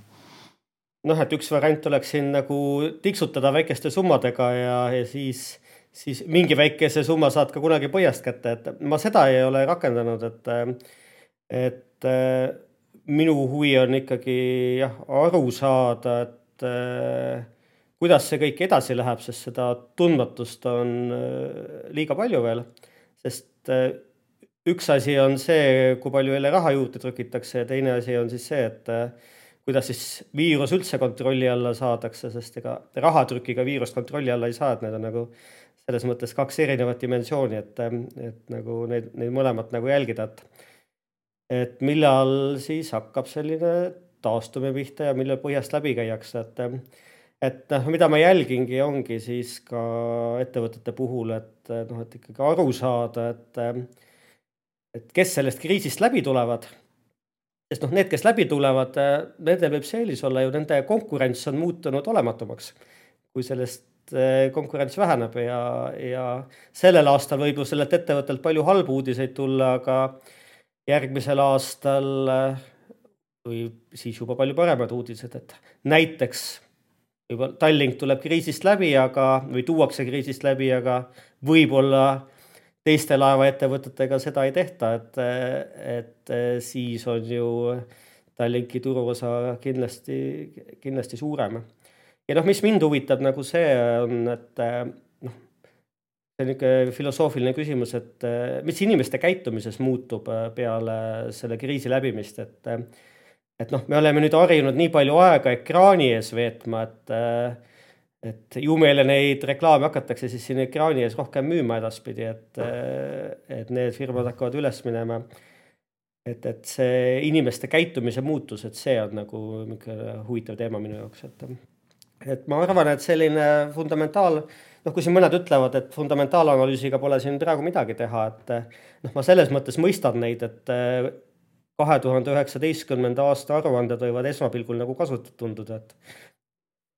noh, et üks variant oleks siin nagu tiksutada väikeste summadega ja, ja siis, siis mingi väikese summa saad ka kunagi põhjast kätte, et ma seda ei ole rakendanud, et, et minu huvi on ikkagi jah, aru saada, et kuidas see kõik edasi läheb, sest seda tundmatust on liiga palju veel sest äh, üks asi on see, kui palju jälle raha juurde trükitakse ja teine asi on siis see, et äh, kuidas siis viirus üldse kontrolli alla saadakse, sest ega rahatrükiga viirust kontrolli alla ei saa, et need on nagu selles mõttes kaks erinevat dimensiooni, et, äh, et nagu neid, neid mõlemat nagu jälgida, et et millal siis hakkab selline taastumine pihta ja millal põhjast läbi käiakse, et et noh, mida ma jälgingi, ongi siis ka ettevõtete puhul, et noh, et ikkagi aru saada, et, et kes sellest kriisist läbi tulevad. sest noh, need, kes läbi tulevad, nendel võib see eelis olla ju, nende konkurents on muutunud olematumaks. kui sellest eh, konkurents väheneb ja, ja sellel aastal võib ju sellelt ettevõttelt palju halbu uudiseid tulla, aga järgmisel aastal või siis juba palju paremad uudised, et näiteks juba Tallink tuleb kriisist läbi, aga, või tuuakse kriisist läbi, aga võib-olla teiste laevaettevõtetega seda ei tehta, et, et siis on ju Tallinki turuosa kindlasti, kindlasti suurem. ja noh, mis mind huvitab nagu see on, et noh, see on niisugune filosoofiline küsimus, et mis inimeste käitumises muutub peale selle kriisi läbimist, et et noh, me oleme nüüd harjunud nii palju aega ekraani ees veetma, et et ju meile neid reklaame hakatakse siis siin ekraani ees rohkem müüma edaspidi, et, et need firmad hakkavad üles minema. et, et see inimeste käitumise muutus, et see on nagu niisugune huvitav teema minu jaoks, et, et ma arvan, et selline fundamentaal, noh, kui siin mõned ütlevad, et fundamentaalanalüüsiga pole siin praegu midagi teha, et noh, ma selles mõttes mõistan neid, et kahe tuhande üheksateistkümnenda aasta aruanded võivad esmapilgul nagu kasutud tunduda, et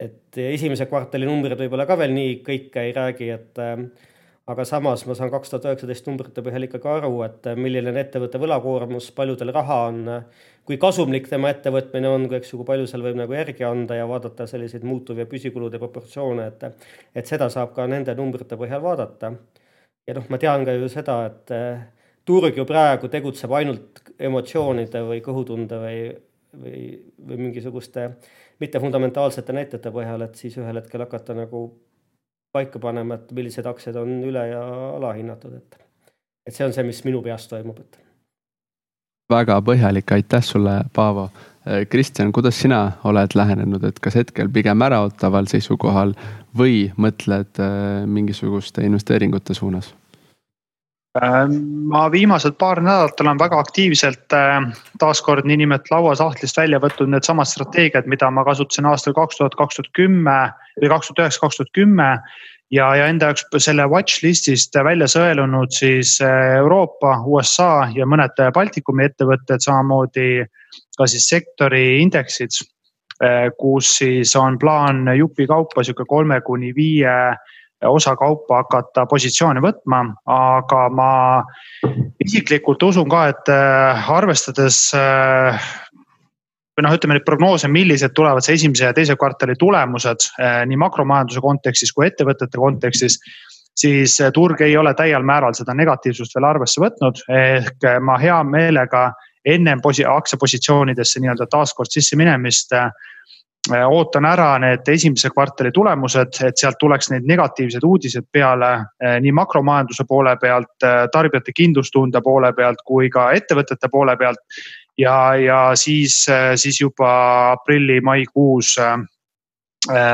et esimese kvartali numbrid võib-olla ka veel nii kõike ei räägi, et äh, aga samas ma saan kaks tuhat üheksateist numbrite põhjal ikkagi aru, et äh, milline on ettevõtte võlakoormus, palju tal raha on, kui kasumlik tema ettevõtmine on, kui eks ju, kui palju seal võib nagu järgi anda ja vaadata selliseid muutuv- ja püsikulude proportsioone, et et seda saab ka nende numbrite põhjal vaadata. ja noh, ma tean ka ju seda, et äh, turg ju praegu tegutseb ainult emotsioonide või kõhutunde või, või, või mingisuguste mitte fundamentaalsete näitajate põhjal, et siis ühel hetkel hakata nagu paika panema, et millised aktsiad on üle ja alahinnatud, et, et see on see, mis minu peas toimub, et. väga põhjalik, aitäh sulle, Paavo. Kristjan, kuidas sina oled lähenenud, et kas hetkel pigem äraootaval seisukohal või mõtled äh, mingisuguste investeeringute suunas? Ähm, ma viimased paar nädalat olen väga aktiivselt äh, taaskord niinimetatud lauasahtlist välja võtnud needsamad strateegiad, mida ma kasutasin aastal kaks tuhat, kaks tuhat kümme või kaks tuhat üheksa, kaks tuhat kümme. ja, ja enda jaoks selle watch list'ist välja sõelunud siis äh, Euroopa, USA ja mõned Baltikumi ettevõtted, samamoodi ka siis sektori indeksid. Äh, kus siis on plaan jupikaupa sihuke kolme kuni viie osakaupa hakata positsioone võtma, aga ma isiklikult usun ka, et äh, arvestades äh, või noh, ütleme neid prognoose, millised tulevad see esimese ja teise kvartali tulemused äh, nii makromajanduse kontekstis kui ettevõtete kontekstis siis turg ei ole täiel määral seda negatiivsust veel arvesse võtnud, ehk ma hea meelega ennem posi-, aktsiapositsioonidesse nii-öelda taaskord sisse minemist ootan ära need esimese kvartali tulemused, et sealt tuleks neid negatiivseid uudiseid peale äh, nii makromajanduse poole pealt, äh, tarbijate kindlustunde poole pealt kui ka ettevõtete poole pealt. ja, ja siis, siis juba aprilli-maikuus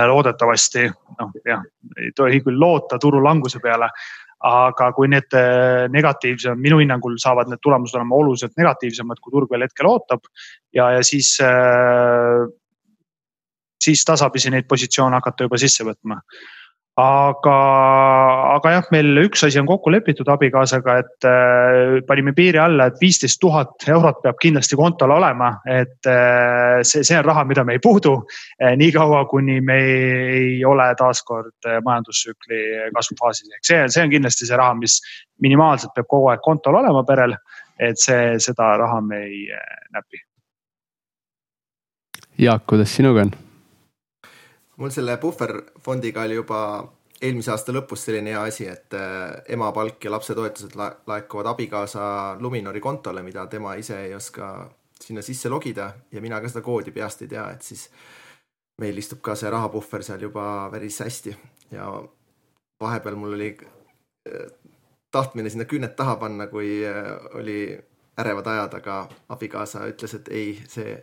loodetavasti, noh jah, ei tohi küll loota turu languse peale aga kui need negatiivsed, minu hinnangul saavad need tulemused olema oluliselt negatiivsemad, kui turg veel hetkel ootab. ja, ja siis siis tasapisi neid positsioone hakata juba sisse võtma. aga, aga jah, meil üks asi on kokku lepitud abikaasaga, et äh, panime piiri alla, et viisteist tuhat eurot peab kindlasti kontol olema, et äh, see, see on raha, mida me ei puudu äh,. niikaua, kuni me ei ole taaskord majandustsükli kasvufaasis, ehk see, see on kindlasti see raha, mis minimaalselt peab kogu aeg kontol olema perel. et see, seda raha me ei näpi. Jaak, kuidas sinuga on? Mul selle puhverfondiga oli juba eelmise aasta lõpus selline hea asi, et äh, ema palk ja lapsetoetused la laekuvad abikaasa Luminori kontole, mida tema ise ei oska sinna sisse logida ja mina ka seda koodi peast ei tea, et siis meil istub ka see rahapuhver seal juba päris hästi ja vahepeal mul oli äh, tahtmine sinna küüned taha panna, kui äh, oli ärevad ajad, aga abikaasa ütles, et ei, see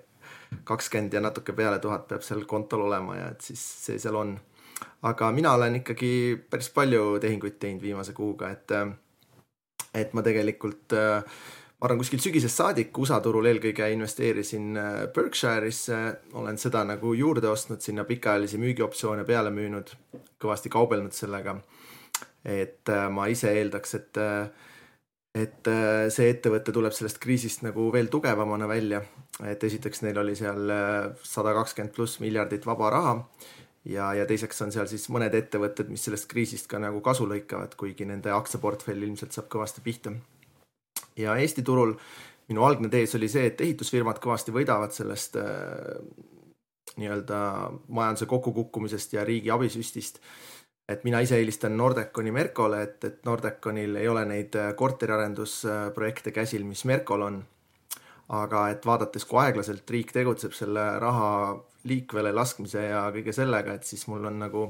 kakskümmend ja natuke peale tuhat peab seal kontol olema ja et siis see seal on. aga mina olen ikkagi päris palju tehinguid teinud viimase kuuga, et, et ma tegelikult ma arvan, kuskilt sügisest saadik USA turul eelkõige investeerisin Berkshire'isse, olen seda nagu juurde ostnud, sinna pikaajalisi müügioptsioone peale müünud, kõvasti kaubelnud sellega. et ma ise eeldaks, et et äh, see ettevõte tuleb sellest kriisist nagu veel tugevamana välja. Et esiteks neil oli seal äh, sada kakskümmend pluss miljardit vaba raha ja, ja teiseks on seal siis mõned ettevõtted, mis sellest kriisist ka nagu kasu lõikavad, kuigi nende aktsiaportfell ilmselt saab kõvasti pihta. ja Eesti turul minu algne tees oli see, et ehitusfirmad kõvasti võidavad sellest äh, nii-öelda majanduse kokkukukkumisest ja riigi abisüstist et mina ise eelistan Nordeconi Mercole, et, et Nordeconil ei ole neid äh, korteriarendusprojekte käsil, mis Mercol on. Aga et vaadates, kui aeglaselt riik tegutseb selle raha liikvele laskmise ja kõige sellega, et siis mul on nagu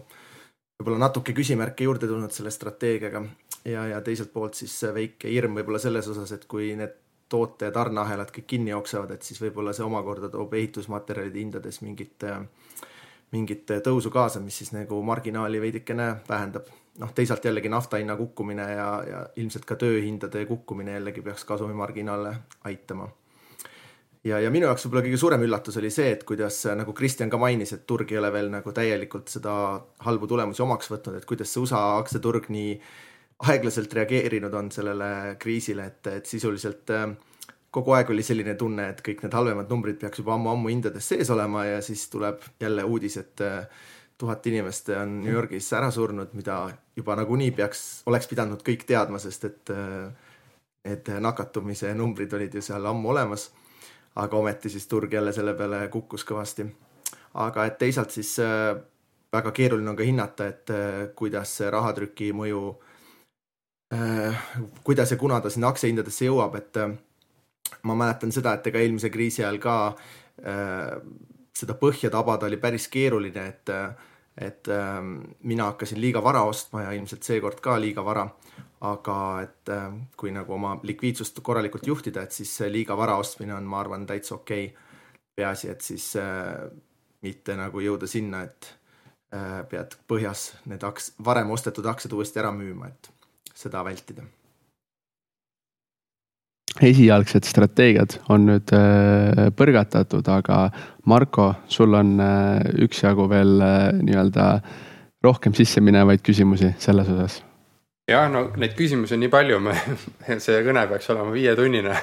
võib-olla natuke küsimärke juurde tulnud selle strateegiaga. ja, ja teiselt poolt siis väike hirm võib-olla selles osas, et kui need toote tarneahelad kõik kinni jooksevad, et siis võib-olla see omakorda toob ehitusmaterjalide hindades mingit, mingit tõusu kaasa, mis siis nagu marginaali veidikene vähendab. noh, teisalt jällegi nafta hinna kukkumine ja, ja ilmselt ka tööhindade kukkumine jällegi peaks kasumimarginaale aitama ja, ja minu jaoks võib-olla kõige suurem üllatus oli see, et kuidas nagu Kristjan ka mainis, et turg ei ole veel nagu täielikult seda halbu tulemusi omaks võtnud, et kuidas see USA aktsiaturg nii aeglaselt reageerinud on sellele kriisile, et, et sisuliselt äh, kogu aeg oli selline tunne, et kõik need halvemad numbrid peaks juba ammu-ammu hindades sees olema ja siis tuleb jälle uudis, et äh, tuhat inimest on New Yorgis ära surnud, mida juba nagunii peaks, oleks pidanud kõik teadma, sest et äh, nakatumise numbrid olid ju seal ammu olemas. Aga ometi siis turg jälle selle peale kukkus kõvasti. aga et teisalt siis väga keeruline on ka hinnata, et kuidas see rahatrüki mõju Äh, kuidas ja kuna ta sinna aktsiahindadesse jõuab, et äh, ma mäletan seda, et ega eelmise kriisi ajal ka äh, seda põhja tabada oli päris keeruline, et, et mina hakkasin liiga vara ostma ja ilmselt seekord ka liiga vara. aga et kui nagu oma likviidsust korralikult juhtida, et siis liiga vara ostmine on, ma arvan, täitsa okei okay.. peaasi, et siis mitte nagu jõuda sinna, et pead põhjas need aks-, varem ostetud aktsiad uuesti ära müüma, et seda vältida? Esialgsed strateegiad on nüüd äh, põrgatatud, aga Marko, sul on äh, üksjagu veel äh, nii-öelda rohkem sisse minevaid küsimusi selles osas? Jah, no neid küsimusi on nii palju, me, see kõne peaks olema viietunnine,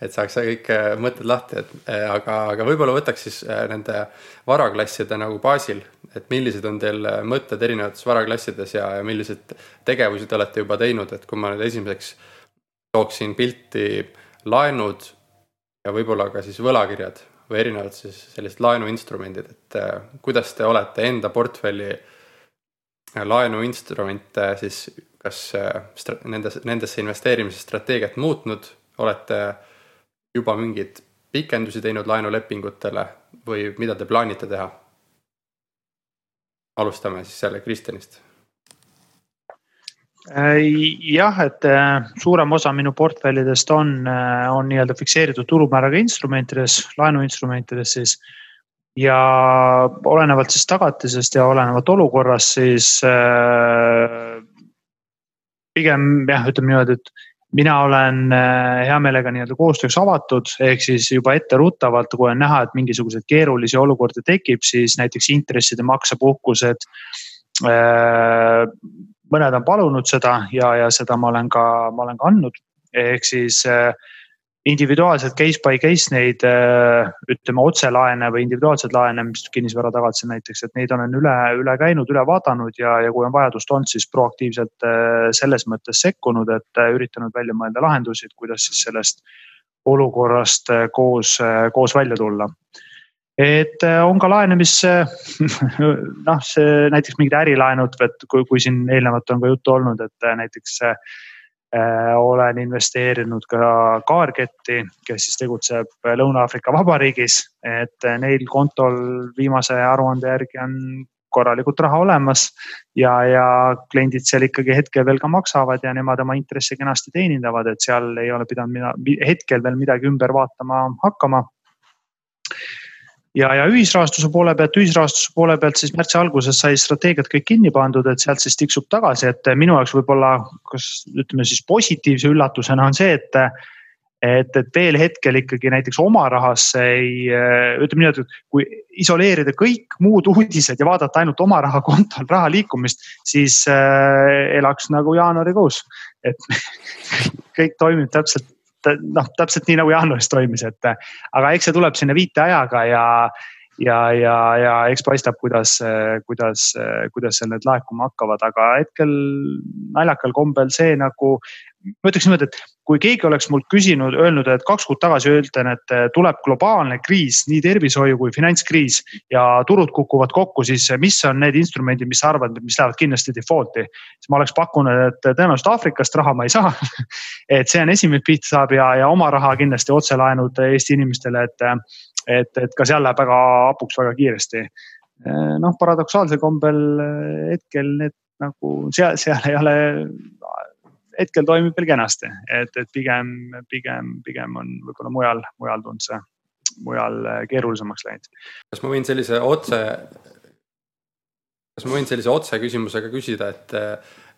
et saaks kõik mõtted lahti, et aga, aga võib-olla võtaks siis nende varaklasside nagu baasil et millised on teil mõtted erinevates varaklassides ja, ja milliseid tegevusi te olete juba teinud, et kui ma nüüd esimeseks tooksin pilti laenud ja võib-olla ka siis võlakirjad või erinevad siis sellised laenuinstrumendid, et äh, kuidas te olete enda portfelli äh, laenuinstrumente siis kas nendes, nendesse investeerimise strateegiat muutnud, olete juba mingeid pikendusi teinud laenulepingutele või mida te plaanite teha? alustame siis jälle Kristjanist. Äh, jah, et äh, suurem osa minu portfellidest on, äh, on nii-öelda fikseeritud turumääraga instrumentides, laenuinstrumentides siis. ja olenevalt siis tagatisest ja olenevalt olukorrast, siis pigem jah, ütleme niimoodi, et mina olen hea meelega nii-öelda koostööks avatud, ehk siis juba etteruttavalt, kui on näha, et mingisuguseid keerulisi olukordi tekib, siis näiteks intresside maksepuhkused. Mõned on palunud seda ja, ja seda ma olen ka, ma olen ka andnud, ehk siis individuaalselt case by case neid ütleme otselaene või individuaalseid laene, mis kinnisvara tagatisel näiteks, et neid olen üle, üle käinud, üle vaadanud ja, ja kui on vajadust olnud, siis proaktiivselt selles mõttes sekkunud, et üritanud välja mõelda lahendusi, et kuidas siis sellest olukorrast koos, koos välja tulla et on ka laene, mis noh, see näiteks mingid ärilaenud, et kui, kui siin eelnevalt on ka juttu olnud, et näiteks Äh, olen investeerinud ka Cargetti, kes siis tegutseb Lõuna-Aafrika Vabariigis, et neil kontol viimase aruande järgi on korralikult raha olemas ja, ja kliendid seal ikkagi hetkel veel ka maksavad ja nemad oma intresse kenasti teenindavad, et seal ei ole pidanud mina hetkel veel midagi ümber vaatama hakkama ja, ja ühisrahastuse poole pealt, ühisrahastuse poole pealt siis märtsi alguses sai strateegiad kõik kinni pandud, et sealt siis tiksub tagasi, et minu jaoks võib-olla, kas ütleme siis positiivse üllatusena on see, et et, et veel hetkel ikkagi näiteks oma rahasse ei, ütleme niimoodi, et kui isoleerida kõik muud uudised ja vaadata ainult oma raha kontol raha liikumist, siis äh, elaks nagu jaanuarikuus. et kõik toimib täpselt noh, täpselt nii nagu jaanuaris toimis, et aga eks see tuleb sinna viiteajaga ja, ja, ja, ja eks paistab, kuidas, kuidas, kuidas seal need laekuma hakkavad, aga hetkel naljakal kombel see nagu ma ütleks niimoodi, et kui keegi oleks mult küsinud, öelnud, et kaks kuud tagasi ütlen, et tuleb globaalne kriis, nii tervishoiu kui finantskriis ja turud kukuvad kokku, siis mis on need instrumendid, mis sa arvad, mis lähevad kindlasti default'i. siis ma oleks pakkunud, et tõenäoliselt Aafrikast raha ma ei saa et see on esimene, pihta saab ja, ja oma raha kindlasti otselaenud Eesti inimestele, et, et, et ka seal läheb väga hapuks väga kiiresti. noh, paradoksaalsel kombel hetkel need nagu seal, seal ei ole hetkel toimib veel kenasti, et, et pigem, pigem, pigem on võib-olla mujal, mujal tulnud see, mujal keerulisemaks läinud. kas ma võin sellise otse, kas ma võin sellise otseküsimusega küsida, et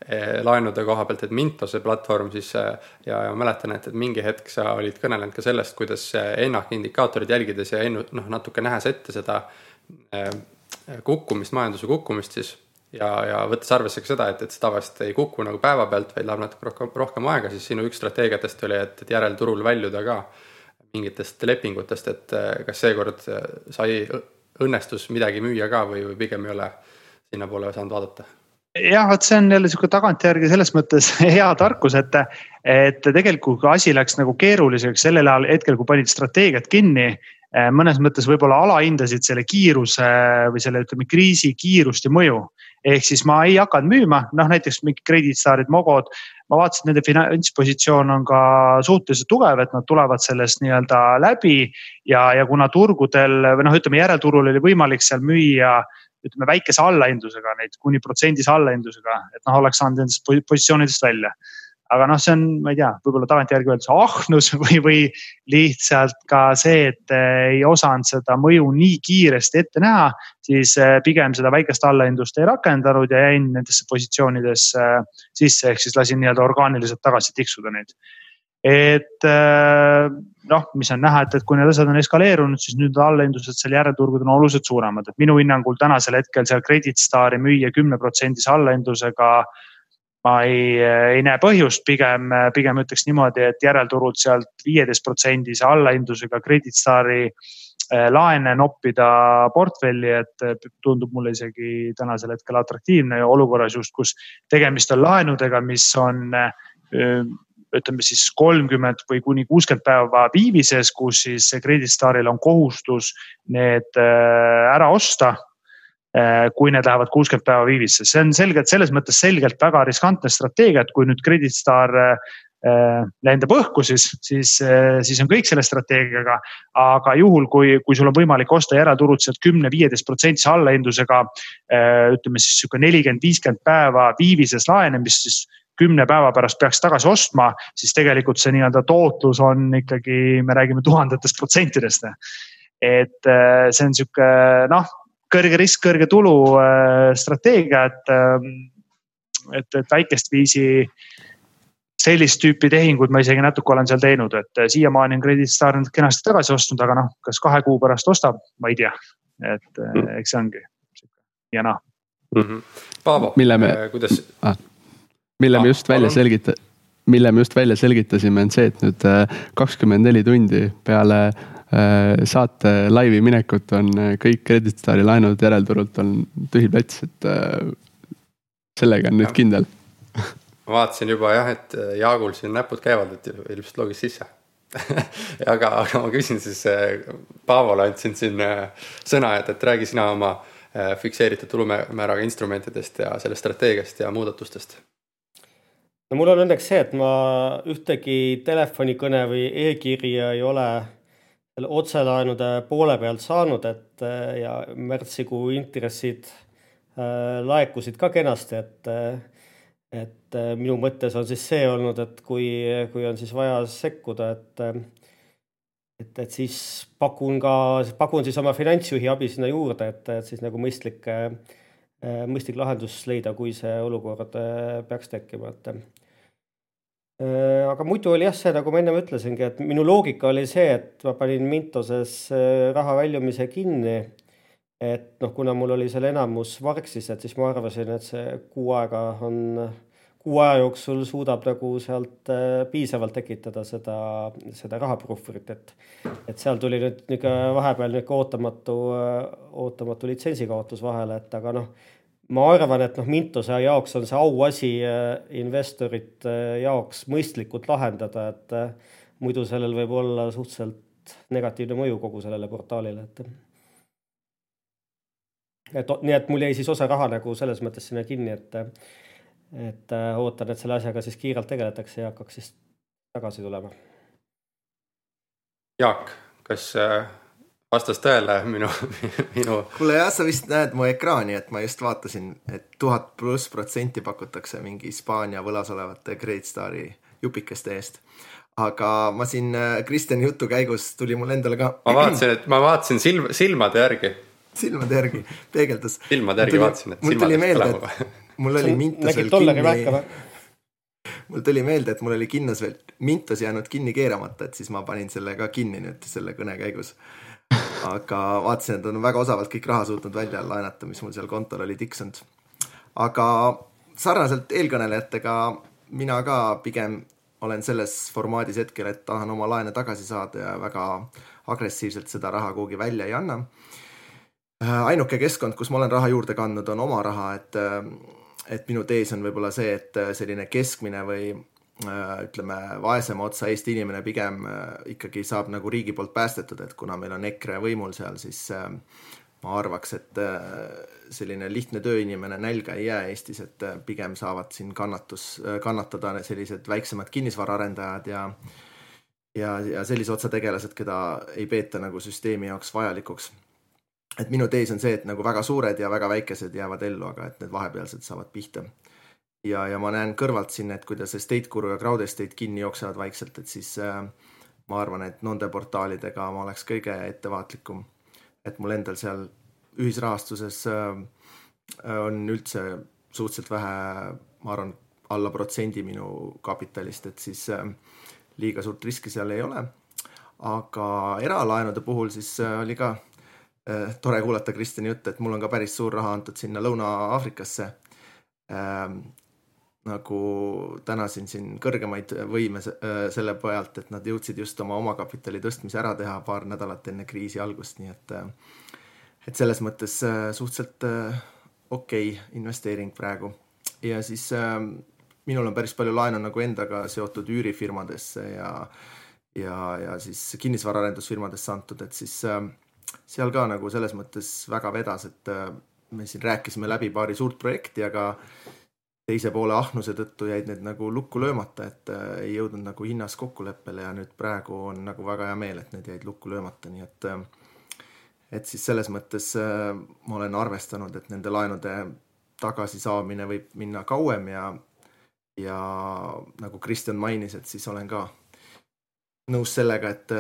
Eh, laenude koha pealt, et Mintose platvorm siis eh, ja, ja mäletan, et, et mingi hetk sa olid kõnelenud ka sellest, kuidas ENAK indikaatorid jälgides ja ennu-, noh, natuke nähes ette seda kukkumist, majanduse kukkumist siis ja, ja võttes arvesse ka seda, et, et see tavaliselt ei kuku nagu päevapealt, vaid läheb natuke rohkem, rohkem aega, siis sinu üks strateegiatest oli, et, et järelturul väljuda ka mingitest lepingutest, et kas seekord sai, õnnestus midagi müüa ka või, või pigem ei ole sinnapoole saanud vaadata jah, vot see on jälle sihuke tagantjärgi selles mõttes hea tarkus, et, et tegelikult kui asi läks nagu keeruliseks sellel ajal hetkel, kui panid strateegiat kinni. Eh, mõnes mõttes võib-olla alahindasid selle kiiruse või selle, ütleme kriisi kiirust ja mõju. Ehk siis ma ei hakanud müüma, noh näiteks mingid krediitstaarid, Mogod. ma vaatasin, nende finantspositsioon on ka suhteliselt tugev, et nad tulevad sellest nii-öelda läbi ja, ja kuna turgudel või noh, ütleme järelturul oli võimalik seal müüa ütleme väikese allahindlusega neid kuni protsendise allahindlusega, et noh, oleks saanud nendest positsioonidest välja. Aga noh, see on, ma ei tea, võib-olla tagantjärgi öeldes ahnus või, või lihtsalt ka see, et ei osanud seda mõju nii kiiresti ette näha, siis eh, pigem seda väikest allahindlust ei rakendanud ja jäin nendesse positsioonidesse sisse, ehk siis lasin nii-öelda orgaaniliselt tagasi tiksuda neid et äh, noh, mis on näha, et, et kui need asjad on eskaleerunud, siis nüüd allahindlused seal järelturgudel on oluliselt suuremad, et minu hinnangul tänasel hetkel seal Credit Stari müüa kümneprotsendise allahindlusega. Ma ei, ei näe põhjust, pigem, pigem ütleks niimoodi, et järelturult sealt viieteist protsendise allahindlusega Credit Stari äh, laene noppida portfelli, et tundub mulle isegi tänasel hetkel atraktiivne olukorras just, kus tegemist on laenudega, mis on äh, ütleme siis kolmkümmend või kuni kuuskümmend päeva viivises, kus siis Credit Staril on kohustus need äh, ära osta kui need lähevad kuuskümmend päeva viivisse, see on selgelt selles mõttes selgelt väga riskantne strateegia, et kui nüüd Credit Star äh, lendab õhku, siis, siis, siis on kõik selle strateegiaga. aga juhul, kui, kui sul on võimalik osta järelturult sealt kümne, viieteist protsendise allahindlusega ütleme siis sihuke nelikümmend, viiskümmend päeva viivises laene, mis siis kümne päeva pärast peaks tagasi ostma, siis tegelikult see nii-öelda tootlus on ikkagi, me räägime tuhandetest protsentidest. et äh, see on sihuke noh, kõrge risk, kõrge tulu äh, strateegia, et, ähm, et, et väikest viisi sellist tüüpi tehingud ma isegi natuke olen seal teinud, et äh, siiamaani on Credit Star nüüd kenasti tagasi ostnud, aga noh, kas kahe kuu pärast ostab, ma ei tea. et mm. eks see ongi ja noh mm -hmm.. Paavo, kuidas ah.? mille me just välja selgita-, mille me just välja selgitasime, on see, et nüüd äh, kakskümmend neli tundi peale äh, saate laivi minekut on äh, kõik Credit Stari laenud järelturult on tühi plats, et sellega on nüüd kindel. Ma vaatasin juba jah, et Jaagul siin näpud käivad, et ilmselt logis sisse. Aga, aga ma küsin siis Paavole andsin siin sõna, et, et räägi sina oma fikseeritud tulumääraga instrumentidest ja sellest strateegiast ja muudatustest. No mul on õnneks see, et ma ühtegi telefonikõne või e-kirja ei ole selle otselaenude poole pealt saanud, et ja märtsikuu intressid äh, laekusid ka kenasti, et et minu mõttes on siis see olnud, et kui, kui on siis vaja sekkuda, et et, et siis pakun ka, pakun siis oma finantsjuhi abi sinna juurde, et, et siis nagu mõistlik, mõistlik lahendus leida, kui see olukord peaks tekkima, et Äh, aga muidu oli jah see, nagu ma ennem ütlesingi, et minu loogika oli see, et ma panin Mintoses äh, raha väljumise kinni. et noh, kuna mul oli seal enamus Vargsis, et siis ma arvasin, et see kuu aega on, kuu aja jooksul suudab nagu sealt äh, piisavalt tekitada seda, seda rahapuhvrit, et. et seal tuli nüüd niisugune vahepeal niisugune ootamatu, ootamatu litsentsikaotus vahele, et aga noh ma arvan, et noh, Mintose jaoks on see auasi äh, investorite äh, jaoks mõistlikult lahendada, et äh, muidu sellel võib olla suhteliselt negatiivne mõju kogu sellele portaalile, et. et nii, et mul jäi siis osa raha nagu selles mõttes sinna kinni, et, et ootan, et selle asjaga siis kiirelt tegeletakse ja hakkaks siis tagasi tulema. Jaak, kas vastas tõele minu, minu. kuule jah, sa vist näed mu ekraani, et ma just vaatasin, et tuhat pluss protsenti pakutakse mingi Hispaania võlas olevate Great Stari jupikeste eest. aga ma siin äh, Kristjani jutu käigus tuli mul endale ka. ma vaatasin, et ma vaatasin silm, silmade järgi. silmade järgi, peegeldas. silmade järgi vaatasin, et silmad läks põlema. mul oli mintus veel kinni mul tuli meelde, et mul oli kinnos veel mintos jäänud kinni keeramata, et siis ma panin selle ka kinni nüüd selle kõne käigus aga vaatasin, et on väga osavalt kõik raha suutnud välja laenata, mis mul seal kontol oli tiksunud. aga sarnaselt eelkõnelejatega mina ka pigem olen selles formaadis hetkel, et tahan oma laene tagasi saada ja väga agressiivselt seda raha kuhugi välja ei anna. ainuke keskkond, kus ma olen raha juurde kandnud, on oma raha, et, et minu tees on võib-olla see, et selline keskmine või ütleme, vaesema otsa Eesti inimene pigem äh, ikkagi saab nagu riigi poolt päästetud, et kuna meil on EKRE võimul seal, siis äh, ma arvaks, et selline lihtne tööinimene nälga ei jää Eestis, et pigem saavad siin kannatus, kannatada sellised väiksemad kinnisvaraarendajad ja ja, ja sellise otsa tegelased, keda ei peeta nagu süsteemi jaoks vajalikuks. et minu tees on see, et nagu väga suured ja väga väikesed jäävad ellu, aga et need vahepealsed saavad pihta ja, ja ma näen kõrvalt siin, et kuidas Estate Guru ja Crowd Estate kinni jooksevad vaikselt, et siis äh, ma arvan, et nende portaalidega ma oleks kõige ettevaatlikum. et mul endal seal ühisrahastuses äh, on üldse suhteliselt vähe, ma arvan, alla protsendi minu kapitalist, et siis äh, liiga suurt riski seal ei ole. aga eralaenude puhul siis äh, oli ka äh, tore kuulata Kristjani juttu, et mul on ka päris suur raha antud sinna Lõuna-Aafrikasse ähm, nagu tänasin siin kõrgemaid võime äh, selle pealt, et nad jõudsid just oma omakapitali tõstmise ära teha paar nädalat enne kriisi algust, nii et äh, et selles mõttes äh, suhteliselt okei okay investeering praegu. ja siis minul on päris palju laenu nagu endaga seotud üürifirmadesse ja ja, ja siis kinnisvaraarendusfirmadesse antud, et siis seal ka nagu selles mõttes väga vedas, et me siin rääkisime läbi paari suurt projekti, aga teise poole ahnuse tõttu jäid need nagu lukku löömata, et äh, ei jõudnud nagu hinnas kokkuleppele ja nüüd praegu on nagu väga hea meel, et need jäid lukku löömata, nii et äh, et siis selles mõttes äh, ma olen arvestanud, et nende laenude tagasisaamine võib minna kauem ja ja nagu Kristjan mainis, et siis olen ka nõus sellega, et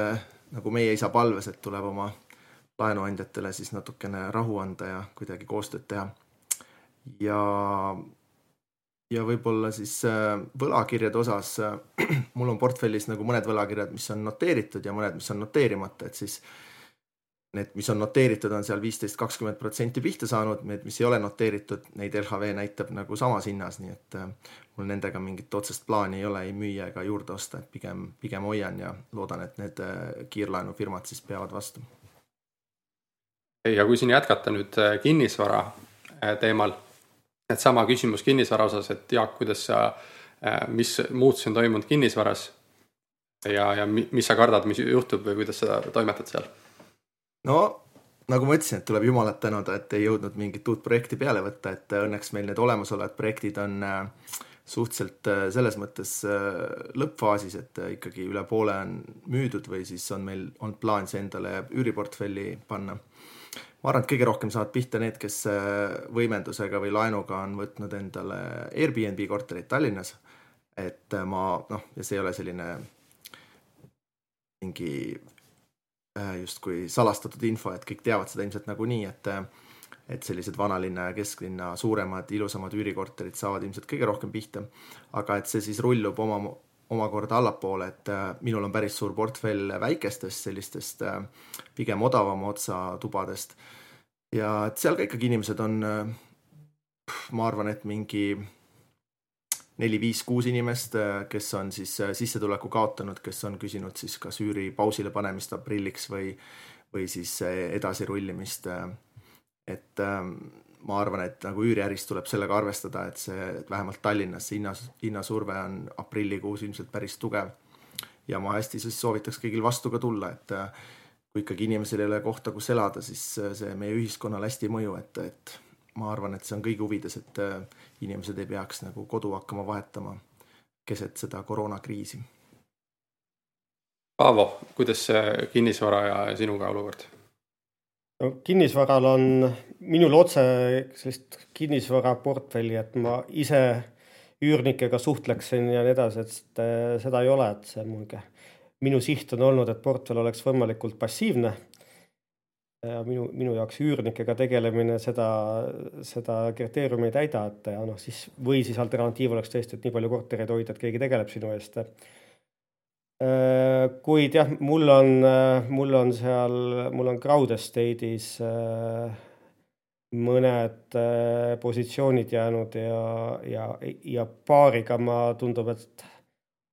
nagu meie isa palves, et tuleb oma laenuandjatele siis natukene rahu anda ja kuidagi koostööd teha. ja ja võib-olla siis äh, võlakirjade osas äh, mul on portfellis nagu mõned võlakirjad, mis on noteeritud ja mõned, mis on noteerimata, et siis need, mis on noteeritud, on seal viisteist, kakskümmend protsenti pihta saanud, need, mis ei ole noteeritud, neid LHV näitab nagu samas hinnas, nii et äh, mul nendega mingit otsest plaani ei ole ei müüa ega juurde osta, et pigem, pigem hoian ja loodan, et need kiirlaenufirmad siis peavad vastu. ja kui siin jätkata nüüd kinnisvara teemal et sama küsimus kinnisvara osas, et Jaak, kuidas sa, äh, mis muutusi on toimunud kinnisvaras ja, ja mis sa kardad, mis juhtub või kuidas sa toimetad seal? no nagu ma ütlesin, et tuleb Jumalat tänada, et ei jõudnud mingit uut projekti peale võtta, et õnneks meil need olemasolevad projektid on äh, suhteliselt äh, selles mõttes lõppfaasis, et ikkagi üle poole on müüdud või siis on meil olnud plaan see endale üüriportfelli panna ma arvan, et kõige rohkem saavad pihta need, kes äh, võimendusega või laenuga on võtnud endale Airbnb korterid Tallinnas. et äh, ma noh, ja see ei ole selline mingi äh, justkui salastatud info, et kõik teavad seda ilmselt nagunii, et et sellised vanalinna ja kesklinna suuremad, ilusamad üürikorterid saavad ilmselt kõige rohkem pihta. aga et see siis rullub oma omakorda allapoole, et äh, minul on päris suur portfell väikestest sellistest äh, pigem odavama otsa tubadest. ja et seal ka ikkagi inimesed on, äh, ma arvan, et mingi neli, viis, kuus inimest, kes on siis sissetuleku kaotanud, kes on küsinud siis kas üüri pausile panemist aprilliks või, või siis edasilrullimist. et ähm, ma arvan, et nagu üüriäris tuleb sellega arvestada, et see, et vähemalt Tallinnas see hinnas, hinnasurve on aprillikuus ilmselt päris tugev. ja ma hästi siis soovitaks kõigil vastu ka tulla, et äh, kui ikkagi inimesel ei ole kohta, kus elada, siis äh, see meie ühiskonnale hästi ei mõju, et, et ma arvan, et see on kõigi huvides, et äh, inimesed ei peaks nagu kodu hakkama vahetama keset seda koroonakriisi. Paavo, kuidas see kinnisvara ja sinuga olukord? No kinnisvaral on minul otse sellist kinnisvaraportfelli, et ma ise üürnikega suhtleksin ja nii edasi, et seda ei ole, et see muidugi minu siht on olnud, et portfell oleks võimalikult passiivne minu, minu jaoks üürnikega tegelemine seda, seda kriteeriumi ei täida, et ja noh, siis või siis alternatiiv oleks tõesti, et nii palju kortereid hoida, et keegi tegeleb sinu eest. Äh, kuid jah, mul on, mul on seal, mul on Crowd Estate'is äh, mõned äh, positsioonid jäänud ja, ja, ja paariga ma tundub, et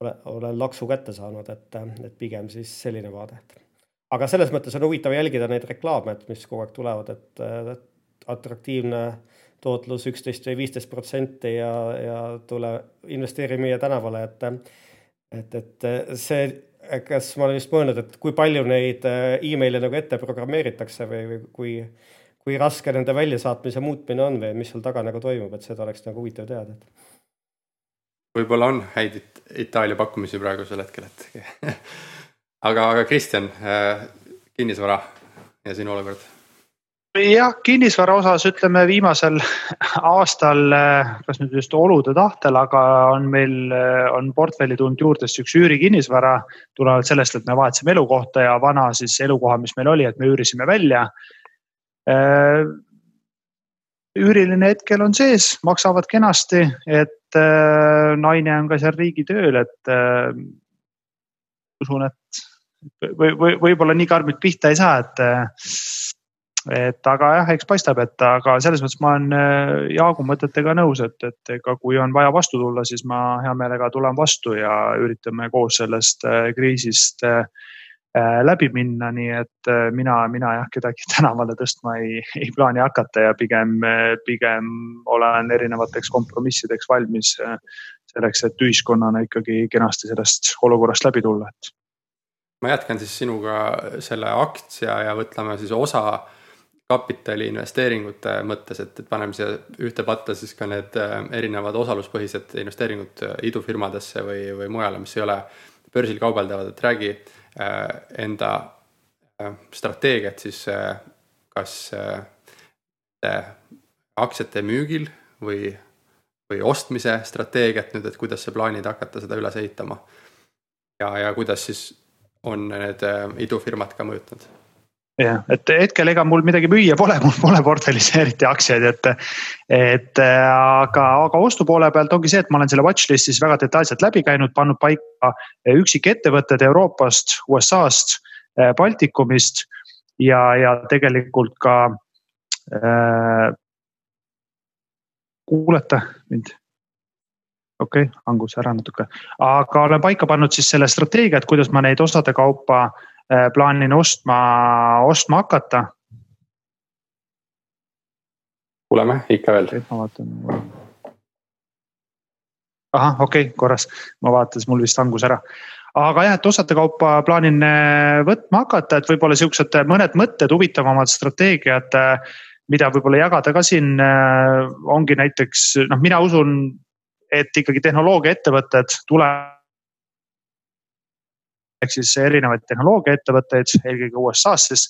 olen, olen laksu kätte saanud, et, et pigem siis selline vaade aga selles mõttes on huvitav jälgida neid reklaame, et mis kogu aeg tulevad, et atraktiivne tootlus üksteist või viisteist protsenti ja, ja tule investeeri meie tänavale, et, et, et see, kas ma olen just mõelnud, et kui palju neid email'e nagu ette programmeeritakse või, või kui, kui raske nende väljasaatmise muutmine on või mis seal taga nagu toimub, et seda oleks nagu huvitav teada, et. võib-olla on häid Itaalia pakkumisi praegusel hetkel, et aga, aga Kristjan, äh, kinnisvara ja sinu olukord? Jah, kinnisvara osas ütleme viimasel aastal, äh, kas nüüd just olude tahtel, aga on meil, äh, on portfelli tulnud juurde siis üks üürikinnisvara. tulenevalt sellest, et me vahetasime elukohta ja vana siis elukoha, mis meil oli, et me üürisime välja. üüriline hetkel on sees, maksavad kenasti, et naine on ka seal riigitööl, et usun, et või, või võib-olla nii karmilt pihta ei saa, et. Et aga jah, eks paistab, et aga selles mõttes ma olen äh, Jaagu mõtetega nõus, et, et ega kui on vaja vastu tulla, siis ma hea meelega tulen vastu ja üritame koos sellest äh, kriisist äh, läbi minna, nii et mina, mina jah, kedagi tänavale tõstma ei, ei plaani hakata ja pigem, pigem olen erinevateks kompromissideks valmis selleks, et ühiskonnana ikkagi kenasti sellest olukorrast läbi tulla, et ma jätkan siis sinuga selle aktsia ja võtleme siis osa kapitali investeeringute mõttes, et, et paneme siia ühte patta siis ka need äh, erinevad osaluspõhised investeeringud äh, idufirmadesse või, või mujale, mis ei ole börsil kaubeldavad, et räägi äh, enda strateegiat siis kas aktsiate müügil või, või ostmise strateegiat nüüd, et kuidas sa plaanid hakata seda üles ehitama. ja, ja kuidas siis on need idufirmad ka mõjutanud jah, et hetkel ega mul midagi müüa pole, mul pole portfellis eriti aktsiaid, et. et äh, aga, aga ostu poole pealt ongi see, et ma olen selle watchlist'is väga detailselt läbi käinud, pannud paika üksikettevõtted Euroopast, USA-st, äh, Baltikumist ja, ja tegelikult ka äh,. kuulete mind? okei okay,, hangus ära natuke, aga olen paika pannud siis selle strateegia, et kuidas ma neid osade kaupa äh, plaanin ostma, ostma hakata. kuuleme ikka veel. ma vaatan. ahah, okei okay,, korras, ma vaatasin, mul vist hangus ära aga jah, et osade kaupa plaanin äh, võtma hakata, et võib-olla siuksed mõned mõtted, huvitavamad strateegiad, äh, mida võib-olla jagada ka siin ongi näiteks noh, mina usun et ikkagi tehnoloogiaettevõtted tulevad ehk siis erinevaid tehnoloogiaettevõtteid, eelkõige USA-s siis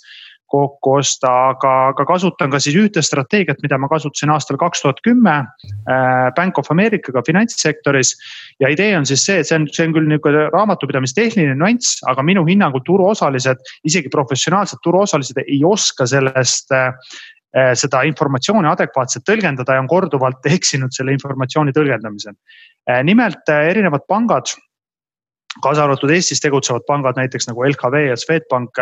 kokku osta, aga, aga kasutan ka siis ühte strateegiat, mida ma kasutasin aastal kaks tuhat kümme äh, Bank of Americaga finantssektoris. ja idee on siis see, et see on, see on küll niisugune raamatupidamistehniline nüanss, aga minu hinnangul turuosalised, isegi professionaalsed turuosalised ei oska sellest äh, Eh, seda informatsiooni adekvaatselt tõlgendada ja on korduvalt eksinud selle informatsiooni tõlgendamisel. Nimelt erinevad pangad kaasa arvatud Eestis tegutsevad pangad, näiteks nagu LHV ja Swedbank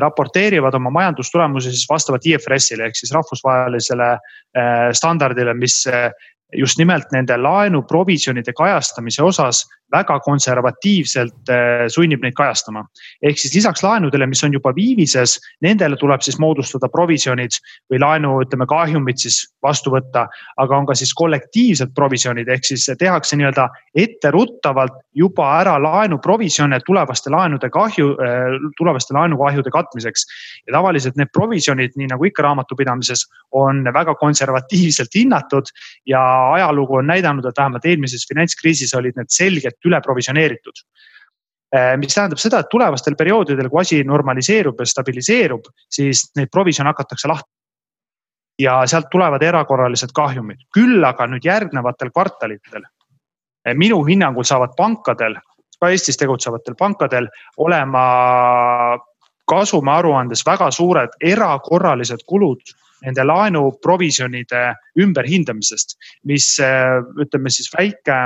raporteerivad oma majandustulemusi siis vastavalt IFRS-ile ehk siis rahvusvahelisele standardile, mis just nimelt nende laenuprovisjonide kajastamise osas väga konservatiivselt äh, sunnib neid kajastama. ehk siis lisaks laenudele, mis on juba viivises, nendele tuleb siis moodustada provisjonid või laenu, ütleme kahjumid siis vastu võtta. aga on ka siis kollektiivsed provisjonid ehk siis tehakse nii-öelda etteruttavalt juba ära laenuprovisjone tulevaste laenude kahju, äh, tulevaste laenukahjude katmiseks. ja tavaliselt need provisjonid, nii nagu ikka raamatupidamises, on väga konservatiivselt hinnatud ja ajalugu on näidanud, et vähemalt eelmises finantskriisis olid need selgelt üle provisioneeritud. Mis tähendab seda, et tulevastel perioodidel, kui asi normaliseerub ja stabiliseerub, siis neid provisjone hakatakse lahti ja sealt tulevad erakorralised kahjumid, küll aga nüüd järgnevatel kvartalitel minu hinnangul saavad pankadel, ka Eestis tegutsevatel pankadel olema kasumiaruandes väga suured erakorralised kulud nende laenuprovisjonide ümberhindamisest, mis ütleme siis väike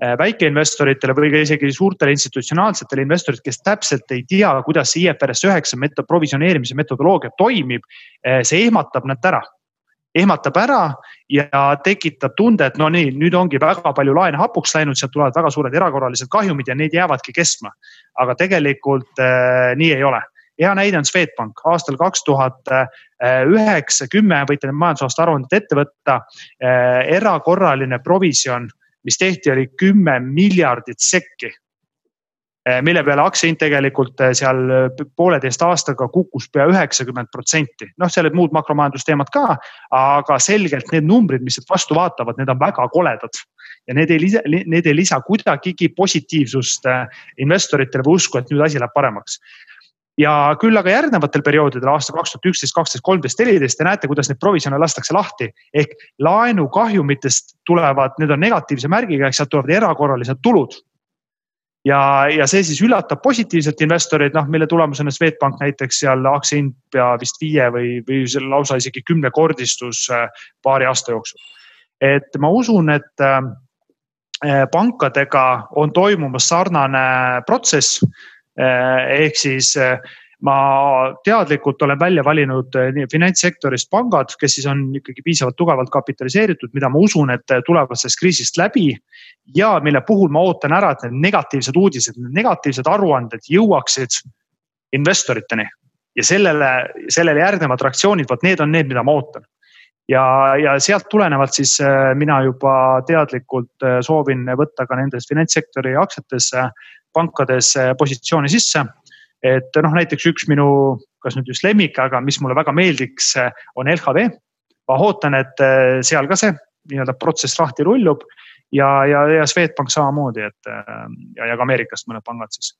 väikeinvestoritele või ka isegi suurtele institutsionaalsetele investoritele, kes täpselt ei tea, kuidas see IFRS üheksa meto-, provisioneerimise metodoloogia toimib, see ehmatab nad ära ehmatab ära ja tekitab tunde, et no nii, nüüd ongi väga palju laene hapuks läinud, sealt tulevad väga suured erakorralised kahjumid ja need jäävadki kestma. aga tegelikult äh, nii ei ole. hea näide on Swedbank aastal kaks tuhat üheksa, kümme võite need majandusaasta aruanded ette võtta äh,. erakorraline provisjon, mis tehti, oli kümme miljardit sekki Eh, mille peale aktsiahind tegelikult eh, seal eh, pooleteist aastaga kukkus pea üheksakümmend protsenti. noh, seal olid muud makromajandusteemad ka, aga selgelt need numbrid, mis sealt vastu vaatavad, need on väga koledad. ja need ei lisa, need ei lisa kuidagigi positiivsust investoritele või usku, et nüüd asi läheb paremaks ja küll aga järgnevatel perioodidel aasta kaks tuhat üksteist, kaksteist, kolmteist, neliteist te näete, kuidas neid provisjone lastakse lahti. ehk laenukahjumitest tulevad, need on negatiivse märgiga, ehk sealt tulevad erakorralised tulud ja, ja see siis üllatab positiivselt investoreid, noh, mille tulemusena Swedbank näiteks seal aktsiahind pea vist viie või, või lausa isegi kümnekordistus äh, paari aasta jooksul. et ma usun, et äh, pankadega on toimumas sarnane protsess. Äh, ehk siis ma teadlikult olen välja valinud nii finantssektorist pangad, kes siis on ikkagi piisavalt tugevalt kapitaliseeritud, mida ma usun, et tulevad sellest kriisist läbi ja mille puhul ma ootan ära, et need negatiivsed uudised, need negatiivsed aruanded jõuaksid investoriteni. ja sellele, sellele järgnevad reaktsioonid, vot need on need, mida ma ootan. ja, ja sealt tulenevalt siis mina juba teadlikult soovin võtta ka nendes finantssektori aktsiatesse, pankades positsiooni sisse. et noh, näiteks üks minu, kas nüüd just lemmik, aga mis mulle väga meeldiks, on LHV. ma ootan, et äh, seal ka see nii-öelda protsess lahti rullub ja, ja, ja Swedbank samamoodi, et ja, ja ka Ameerikast mõned pangad siis.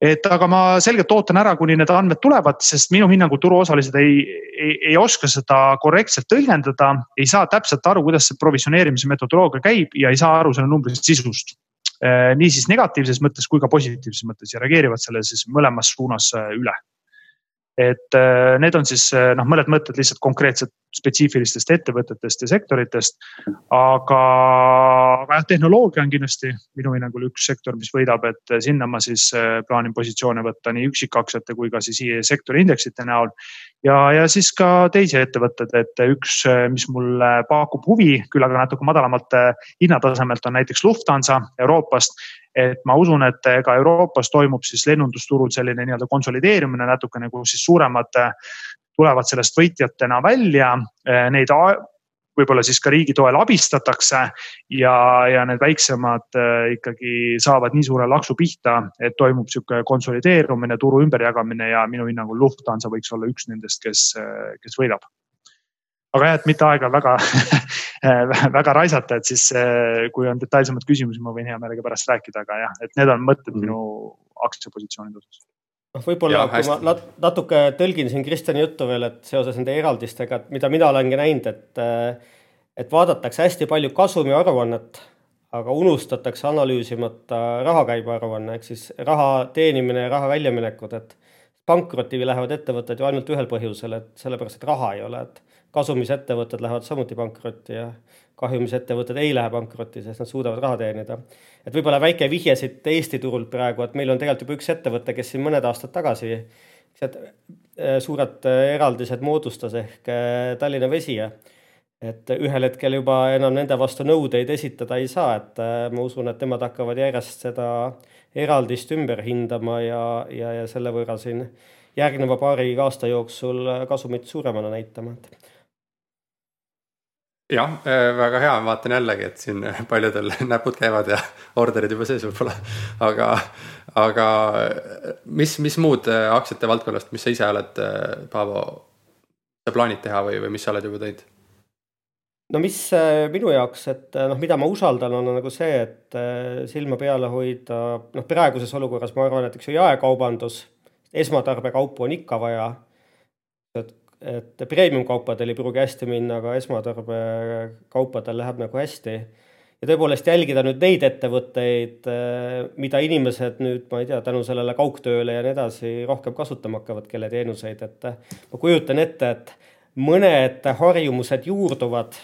et aga ma selgelt ootan ära, kuni need andmed tulevad, sest minu hinnangul turuosalised ei, ei, ei oska seda korrektselt tõlgendada, ei saa täpselt aru, kuidas see provisioneerimise metodoloogia käib ja ei saa aru selle numbri sisust nii siis negatiivses mõttes kui ka positiivses mõttes ja reageerivad selle siis mõlemas suunas üle et äh, need on siis äh, noh, mõned mõtted lihtsalt konkreetselt spetsiifilistest ettevõtetest ja sektoritest. aga, aga jah, tehnoloogia on kindlasti minu hinnangul üks sektor, mis võidab, et sinna ma siis äh, plaanin positsioone võtta nii üksikaktsiate kui ka siis sektori indeksite näol. ja, ja siis ka teisi ettevõtteid, et üks, mis mulle pakub huvi, küll aga natuke madalamalt hinnatasemelt on näiteks Lufthansa Euroopast et ma usun, et ka Euroopas toimub siis lennundusturul selline nii-öelda konsolideerimine natukene, kus siis suuremad äh, tulevad sellest võitjatena välja. Äh, neid võib-olla siis ka riigi toel abistatakse ja, ja need väiksemad äh, ikkagi saavad nii suure laksu pihta, et toimub sihuke konsolideerumine, turu ümberjagamine ja minu hinnangul Lufthansa võiks olla üks nendest, kes, kes võidab aga jah, et mitte aega väga väga raisata, et siis kui on detailsemad küsimusi, ma võin hea meelega pärast rääkida, aga jah, et need on mõtted mm -hmm. minu aktsiapositsioonide osas noh, võib-olla kui ma nat natuke tõlgin siin Kristjani juttu veel, et seoses nende eraldistega, et mida mina olengi näinud, et, et vaadatakse hästi palju kasumiaruannet, aga unustatakse analüüsimata rahakäibearuanne ehk siis raha teenimine ja raha väljaminekud, et pankrotti lähevad ettevõtted ju ainult ühel põhjusel, et sellepärast, et raha ei ole, et kasumis ettevõtted lähevad samuti pankrotti ja kahjumis ettevõtted ei lähe pankrotti, sest nad suudavad raha teenida. et võib-olla väike vihje siit Eesti turult praegu, et meil on tegelikult juba üks ettevõte, kes siin mõned aastad tagasi sealt äh, suured äh, eraldised moodustas ehk äh, Tallinna Vesi. et ühel hetkel juba enam nende vastu nõudeid esitada ei saa, et ma usun, et nemad hakkavad järjest seda eraldist ümber hindama ja, ja, ja selle võrra siin järgneva paari aasta jooksul kasumit suuremana näitama, et jah, äh, väga hea, ma vaatan jällegi, et siin paljudel näpud käivad ja orderid juba sees võib-olla. aga, aga mis, mis muud äh, aktsiate valdkonnast, mis sa ise oled, äh, Paavo, sa plaanid teha või, või mis sa oled juba teinud? no mis minu jaoks, et noh, mida ma usaldan, on nagu see, et silma peale hoida, noh, praeguses olukorras ma arvan, et eks ju jaekaubandus, esmatarbekaupu on ikka vaja. et, et premium kaupadel ei pruugi hästi minna, aga esmatarbekaupadel läheb nagu hästi. Ja tõepoolest jälgida nüüd neid ettevõtteid, mida inimesed nüüd, ma ei tea, tänu sellele kaugtööle ja nii edasi rohkem kasutama hakkavad, kelle teenuseid, et ma kujutan ette, et mõned harjumused juurduvad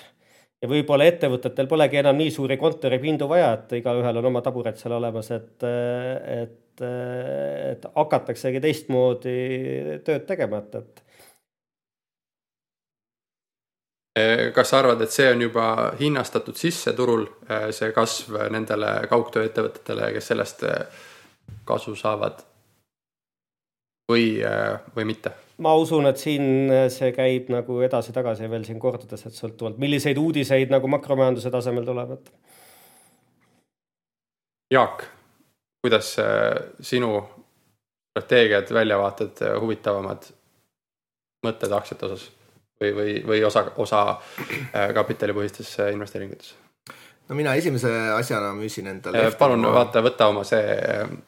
ja võib-olla ettevõtetel polegi enam nii suuri kontoripindu vaja, et igaühel on oma taburet seal olemas, et, et, et hakataksegi teistmoodi tööd tegema, et, et kas sa arvad, et see on juba hinnastatud sisse turul, see kasv nendele kaugtööettevõtetele, kes sellest kasu saavad? või, või mitte? ma usun, et siin see käib nagu edasi-tagasi veel siin kordades, et sõltuvalt, milliseid uudiseid nagu makromajanduse tasemel tulevad. Jaak, kuidas sinu strateegiad, väljavaated, huvitavamad mõtted aktsiate osas või, või, või osa, osa äh, kapitalipõhistes investeeringutes? no mina esimese asjana müüsin endale. palun ma... vaata, võta oma see,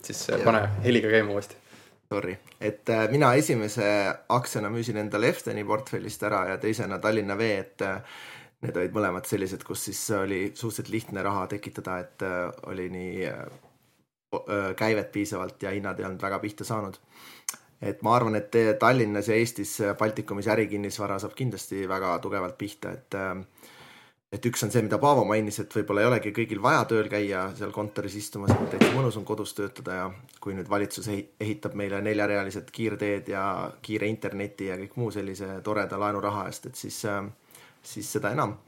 siis ja. pane heliga käima uuesti sorry, et äh, mina esimese aktsiana müüsin endale Efteni portfellist ära ja teisena Tallinna Vee, et äh, need olid mõlemad sellised, kus siis oli suhteliselt lihtne raha tekitada, et äh, oli nii käivet piisavalt ja hinnad ei olnud väga pihta saanud. Et ma arvan, et Tallinnas ja Eestis Baltikumis ärikinnisvara saab kindlasti väga tugevalt pihta, et et üks on see, mida Paavo mainis, et võib-olla ei olegi kõigil vaja tööl käia seal kontoris istumas, et täitsa mõnus on kodus töötada ja kui nüüd valitsus ehitab meile neljarealised kiirteed ja kiire interneti ja kõik muu sellise toreda laenuraha eest, et siis, äh, siis seda enam.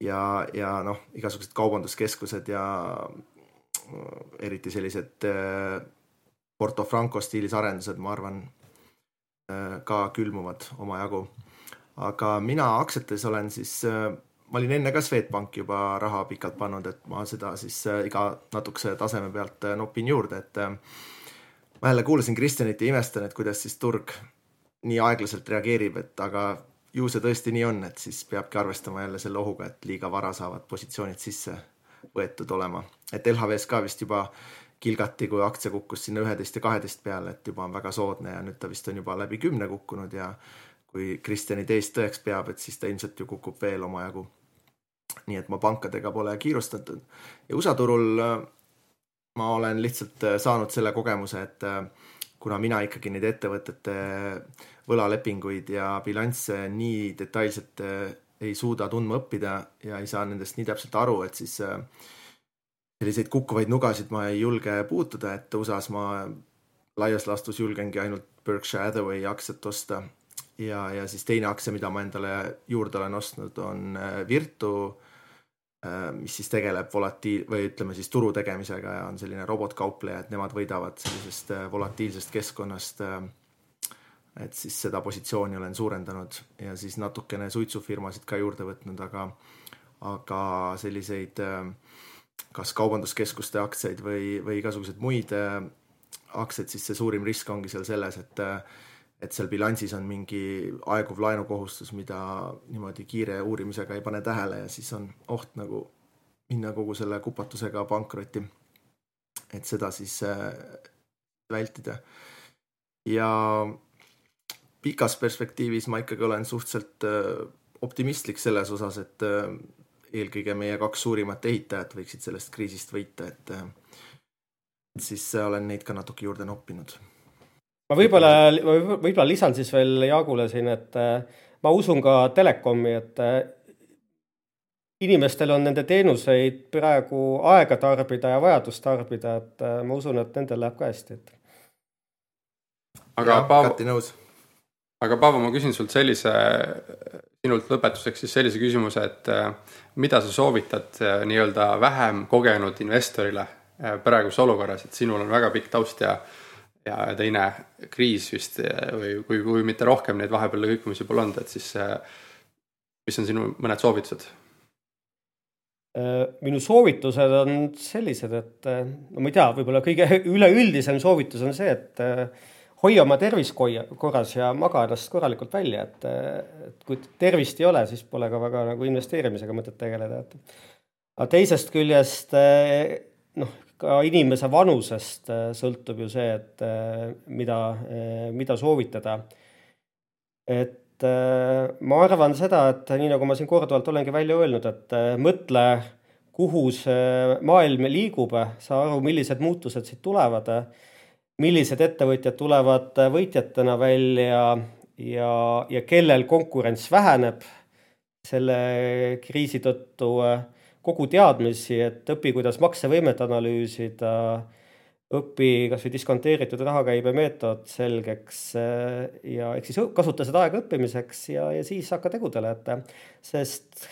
ja, ja noh, igasugused kaubanduskeskused ja eriti sellised Porto Franco stiilis arendused, ma arvan, ka külmuvad omajagu. aga mina aktsiates olen siis ma olin enne ka Swedbanki juba raha pikalt pannud, et ma seda siis äh, iga natukese taseme pealt äh, nopin juurde, et äh, ma jälle kuulasin Kristjanit ja imestan, et kuidas siis turg nii aeglaselt reageerib, et aga ju see tõesti nii on, et siis peabki arvestama jälle selle ohuga, et liiga vara saavad positsioonid sisse võetud olema. et LHV-s ka vist juba kilgati, kui aktsia kukkus sinna üheteist ja kaheteist peale, et juba on väga soodne ja nüüd ta vist on juba läbi kümne kukkunud ja kui Kristjani teest tõeks peab, et siis ta ilmselt ju kukub veel omajagu. nii et ma pankadega pole kiirustatud ja USA turul äh, ma olen lihtsalt äh, saanud selle kogemuse, et äh, kuna mina ikkagi neid ettevõtete võlalepinguid ja bilansse nii detailselt ei suuda tundma õppida ja ei saa nendest nii täpselt aru, et siis selliseid kukkuvaid nugasid ma ei julge puutuda, et USA-s ma laias laastus julgengi ainult Berkshire Hathaway aktsiat osta ja, ja siis teine aktsia, mida ma endale juurde olen ostnud, on äh, Virtu, äh, mis siis tegeleb volatiil- või ütleme siis turu tegemisega ja on selline robotkaupleja, et nemad võidavad sellisest äh, volatiilsest keskkonnast. et siis seda positsiooni olen suurendanud ja siis natukene suitsufirmasid ka juurde võtnud, aga, aga selliseid kas kaubanduskeskuste aktsiaid või, või igasuguseid muid aktsiaid, siis see suurim risk ongi seal selles, et et seal bilansis on mingi aeguv laenukohustus, mida niimoodi kiire uurimisega ei pane tähele ja siis on oht nagu minna kogu selle kupatusega pankrotti. et seda siis äh, vältida. ja pikas perspektiivis ma ikkagi olen suhteliselt äh, optimistlik selles osas, et äh, eelkõige meie kaks suurimat ehitajat võiksid sellest kriisist võita, et siis olen neid ka natuke juurde noppinud ma võib-olla, võib-olla lisan siis veel Jaagule siin, et äh, ma usun ka telekomi, et äh, inimestel on nende teenuseid praegu aega tarbida ja vajadust tarbida, et äh, ma usun, et nendel läheb ka hästi, et. aga Paavo, aga Paavo, ma küsin sult sellise, sinult lõpetuseks siis sellise küsimuse, et mida sa soovitad nii-öelda vähem kogenud investorile praeguses olukorras, et sinul on väga pikk taust ja ja teine kriis vist või kui, kui mitte rohkem neid vahepeal kõikumisi pole olnud, et siis mis on sinu mõned soovitused? minu soovitused on sellised, et no ma ei tea, võib-olla kõige üleüldisem soovitus on see, et hoia oma tervist korras ja maga ennast korralikult välja, et, et kui tervist ei ole, siis pole ka väga nagu investeerimisega mõtet tegeleda, et. aga teisest küljest noh, ka inimese vanusest sõltub ju see, et mida, mida soovitada. et ma arvan seda, et nii nagu ma siin korduvalt olengi välja öelnud, et mõtle, kuhu see maailm liigub, saa aru, millised muutused siit tulevad millised ettevõtjad tulevad võitjatena välja ja, ja kellel konkurents väheneb selle kriisi tõttu, kogu teadmisi, et õpi, kuidas maksevõimet analüüsida, õpi kasvõi diskonteeritud rahakäibe meetod selgeks ja ehk siis kasuta seda aega õppimiseks ja, ja siis hakka tegudele, et sest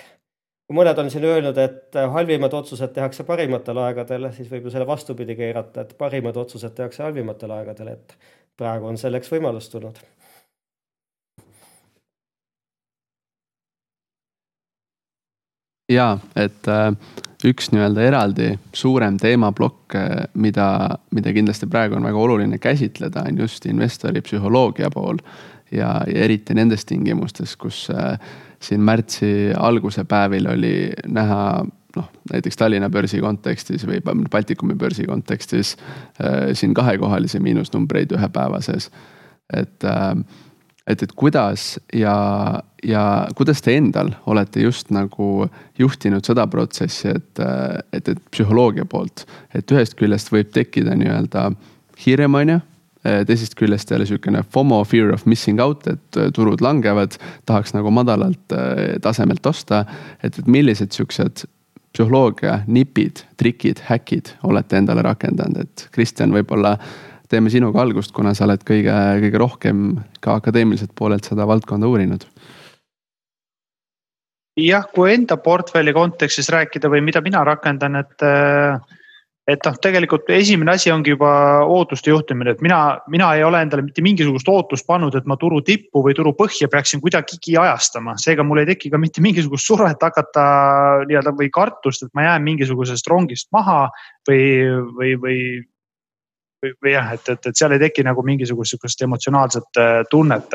kui mõned on siin öelnud, et halvimad otsused tehakse parimatel aegadel, siis võib ju selle vastupidi keerata, et parimad otsused tehakse halvimatel aegadel, et praegu on selleks võimalus tulnud. ja et äh, üks nii-öelda eraldi suurem teemaplokk, äh, mida, mida kindlasti praegu on väga oluline käsitleda, on just investori psühholoogia pool ja, ja eriti nendes tingimustes, kus äh, siin märtsi alguse päevil oli näha noh, näiteks Tallinna börsi kontekstis või Baltikumi börsi kontekstis äh, siin kahekohalisi miinusnumbreid ühe päeva sees. et äh,, et, et kuidas ja, ja kuidas te endal olete just nagu juhtinud seda protsessi, et, äh, et, et psühholoogia poolt, et ühest küljest võib tekkida nii-öelda hirm, on ju teisest küljest jälle sihukene FOMO, fear of missing out, et äh, turud langevad, tahaks nagu madalalt äh, tasemelt osta. et, et millised siuksed psühholoogia nipid, trikid, häkid olete endale rakendanud, et Kristjan, võib-olla teeme sinuga algust, kuna sa oled kõige, kõige rohkem ka akadeemiliselt poolelt seda valdkonda uurinud jah, kui enda portfelli kontekstis rääkida või mida mina rakendan, et äh, et noh, tegelikult esimene asi ongi juba ootuste juhtimine, et mina, mina ei ole endale mitte mingisugust ootust pannud, et ma turu tippu või turu põhja peaksin kuidagigi ajastama. seega mul ei teki ka mitte mingisugust survet hakata nii-öelda või kartust, et ma jään mingisugusest rongist maha või, või, või või, või jah, et, et, et seal ei teki nagu mingisugust sihukest emotsionaalset äh, tunnet.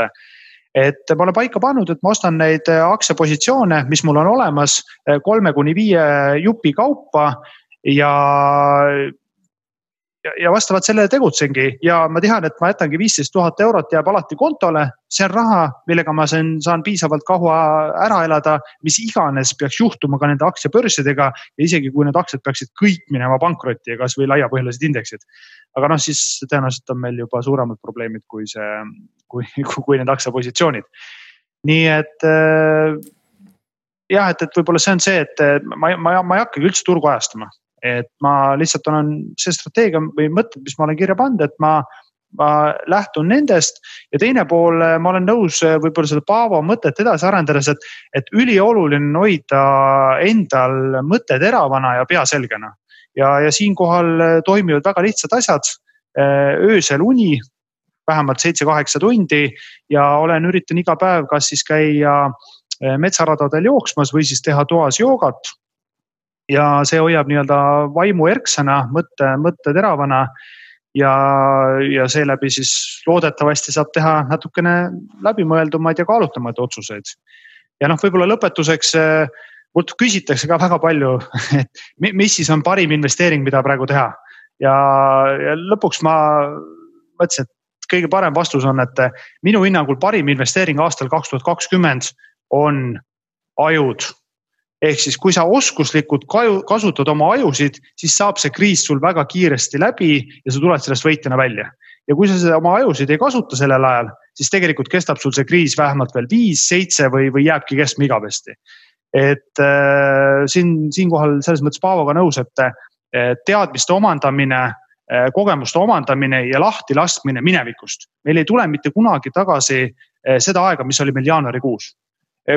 et ma olen paika pannud, et ma ostan neid äh, aktsiapositsioone, mis mul on olemas äh, kolme kuni viie jupi kaupa ja, ja, vastavalt sellele tegutsengi ja ma tean, et ma jätangi viisteist tuhat eurot jääb alati kontole. see on raha, millega ma saan, saan piisavalt kaua ära elada, mis iganes peaks juhtuma ka nende aktsiabörsidega ja isegi kui need aktsiad peaksid kõik minema pankrotti ja kasvõi laiapõhjalised indeksid. aga noh, siis tõenäoliselt on meil juba suuremad probleemid kui see, kui, kui need aktsiapositsioonid. nii et äh, jah, et, et võib-olla see on see, et ma, ma, ma ei hakkagi üldse turgu ajastama, et ma lihtsalt olen see strateegia või mõtted, mis ma olen kirja pannud, et ma, ma lähtun nendest ja teine pool, ma olen nõus võib-olla seda Paavo mõtet edasi arendades, et, et ülioluline on hoida endal mõte teravana ja pea selgena. ja, ja siinkohal toimivad väga lihtsad asjad. öösel uni, vähemalt seitse-kaheksa tundi ja olen, üritan iga päev, kas siis käia metsaradadel jooksmas või siis teha toas joogat ja see hoiab nii-öelda vaimu erksana, mõtte, mõtte teravana. ja, ja seeläbi siis loodetavasti saab teha natukene läbimõeldumaid ja kaalutumaid otsuseid. ja noh, võib-olla lõpetuseks mult küsitakse ka väga palju, et mis siis on parim investeering, mida praegu teha. ja, ja lõpuks ma mõtlesin, et kõige parem vastus on, et minu hinnangul parim investeering aastal kaks tuhat kakskümmend on ajud ehk siis, kui sa oskuslikult kasutad oma ajusid, siis saab see kriis sul väga kiiresti läbi ja sa tuled sellest võitjana välja. ja kui sa seda oma ajusid ei kasuta sellel ajal, siis tegelikult kestab sul see kriis vähemalt veel viis, seitse või, või jääbki kestma igavesti. et äh, siin, siinkohal selles mõttes Paavoga nõus, et äh, teadmiste omandamine äh, kogemuste omandamine ja lahtilaskmine minevikust. meil ei tule mitte kunagi tagasi äh, seda aega, mis oli meil jaanuarikuus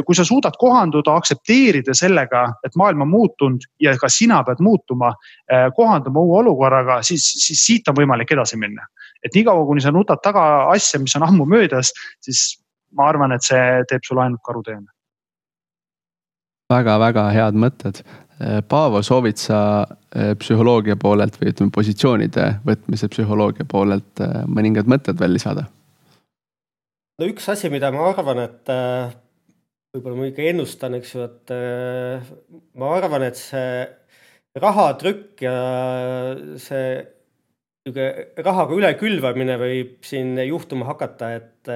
kui sa suudad kohanduda, aktsepteerida sellega, et maailm on muutunud ja ka sina pead muutuma, eh, kohanduma uue olukorraga, siis, siis siit on võimalik edasi minna. et niikaua, kuni sa nutad taga asja, mis on ammu möödas, siis ma arvan, et see teeb sulle ainult karuteene väga-väga head mõtted. Paavo, soovid sa psühholoogia poolelt või ütleme, positsioonide võtmise psühholoogia poolelt mõningad mõtted veel lisada? no üks asi, mida ma arvan, et võib-olla ma ikka ennustan, eks ju, et ma arvan, et see rahatrükk ja see niisugune rahaga ülekülvamine võib siin juhtuma hakata, et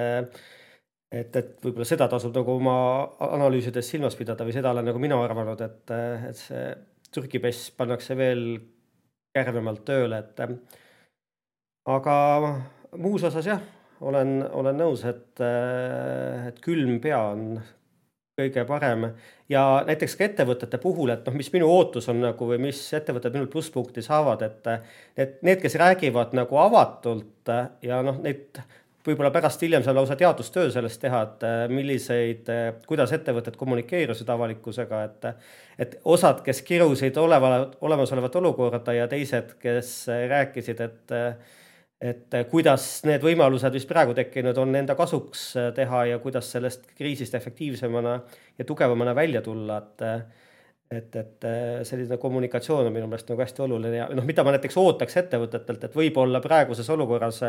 et, et võib-olla seda tasub nagu oma analüüsides silmas pidada või seda olen nagu mina arvanud, et, et see trükipess pannakse veel kärmemalt tööle, et aga muus osas jah, olen, olen nõus, et, et külm pea on kõige parem. Ja näiteks ka ettevõtete puhul, et noh, mis minu ootus on nagu või mis ettevõtted minult plusspunkti saavad, et et need, kes räägivad nagu avatult ja noh, neid võib-olla pärast hiljem saab lausa teadustöö sellest teha, et milliseid, kuidas ettevõtted kommunikeerisid avalikkusega, et et osad, kes kirusid oleva, olemasolevat olukorda ja teised, kes rääkisid, et et kuidas need võimalused, mis praegu tekkinud on, enda kasuks teha ja kuidas sellest kriisist efektiivsemana ja tugevamana välja tulla, et et, et selline kommunikatsioon on minu meelest nagu hästi oluline ja noh, mida ma näiteks ootaks ettevõtetelt, et võib-olla praeguses olukorras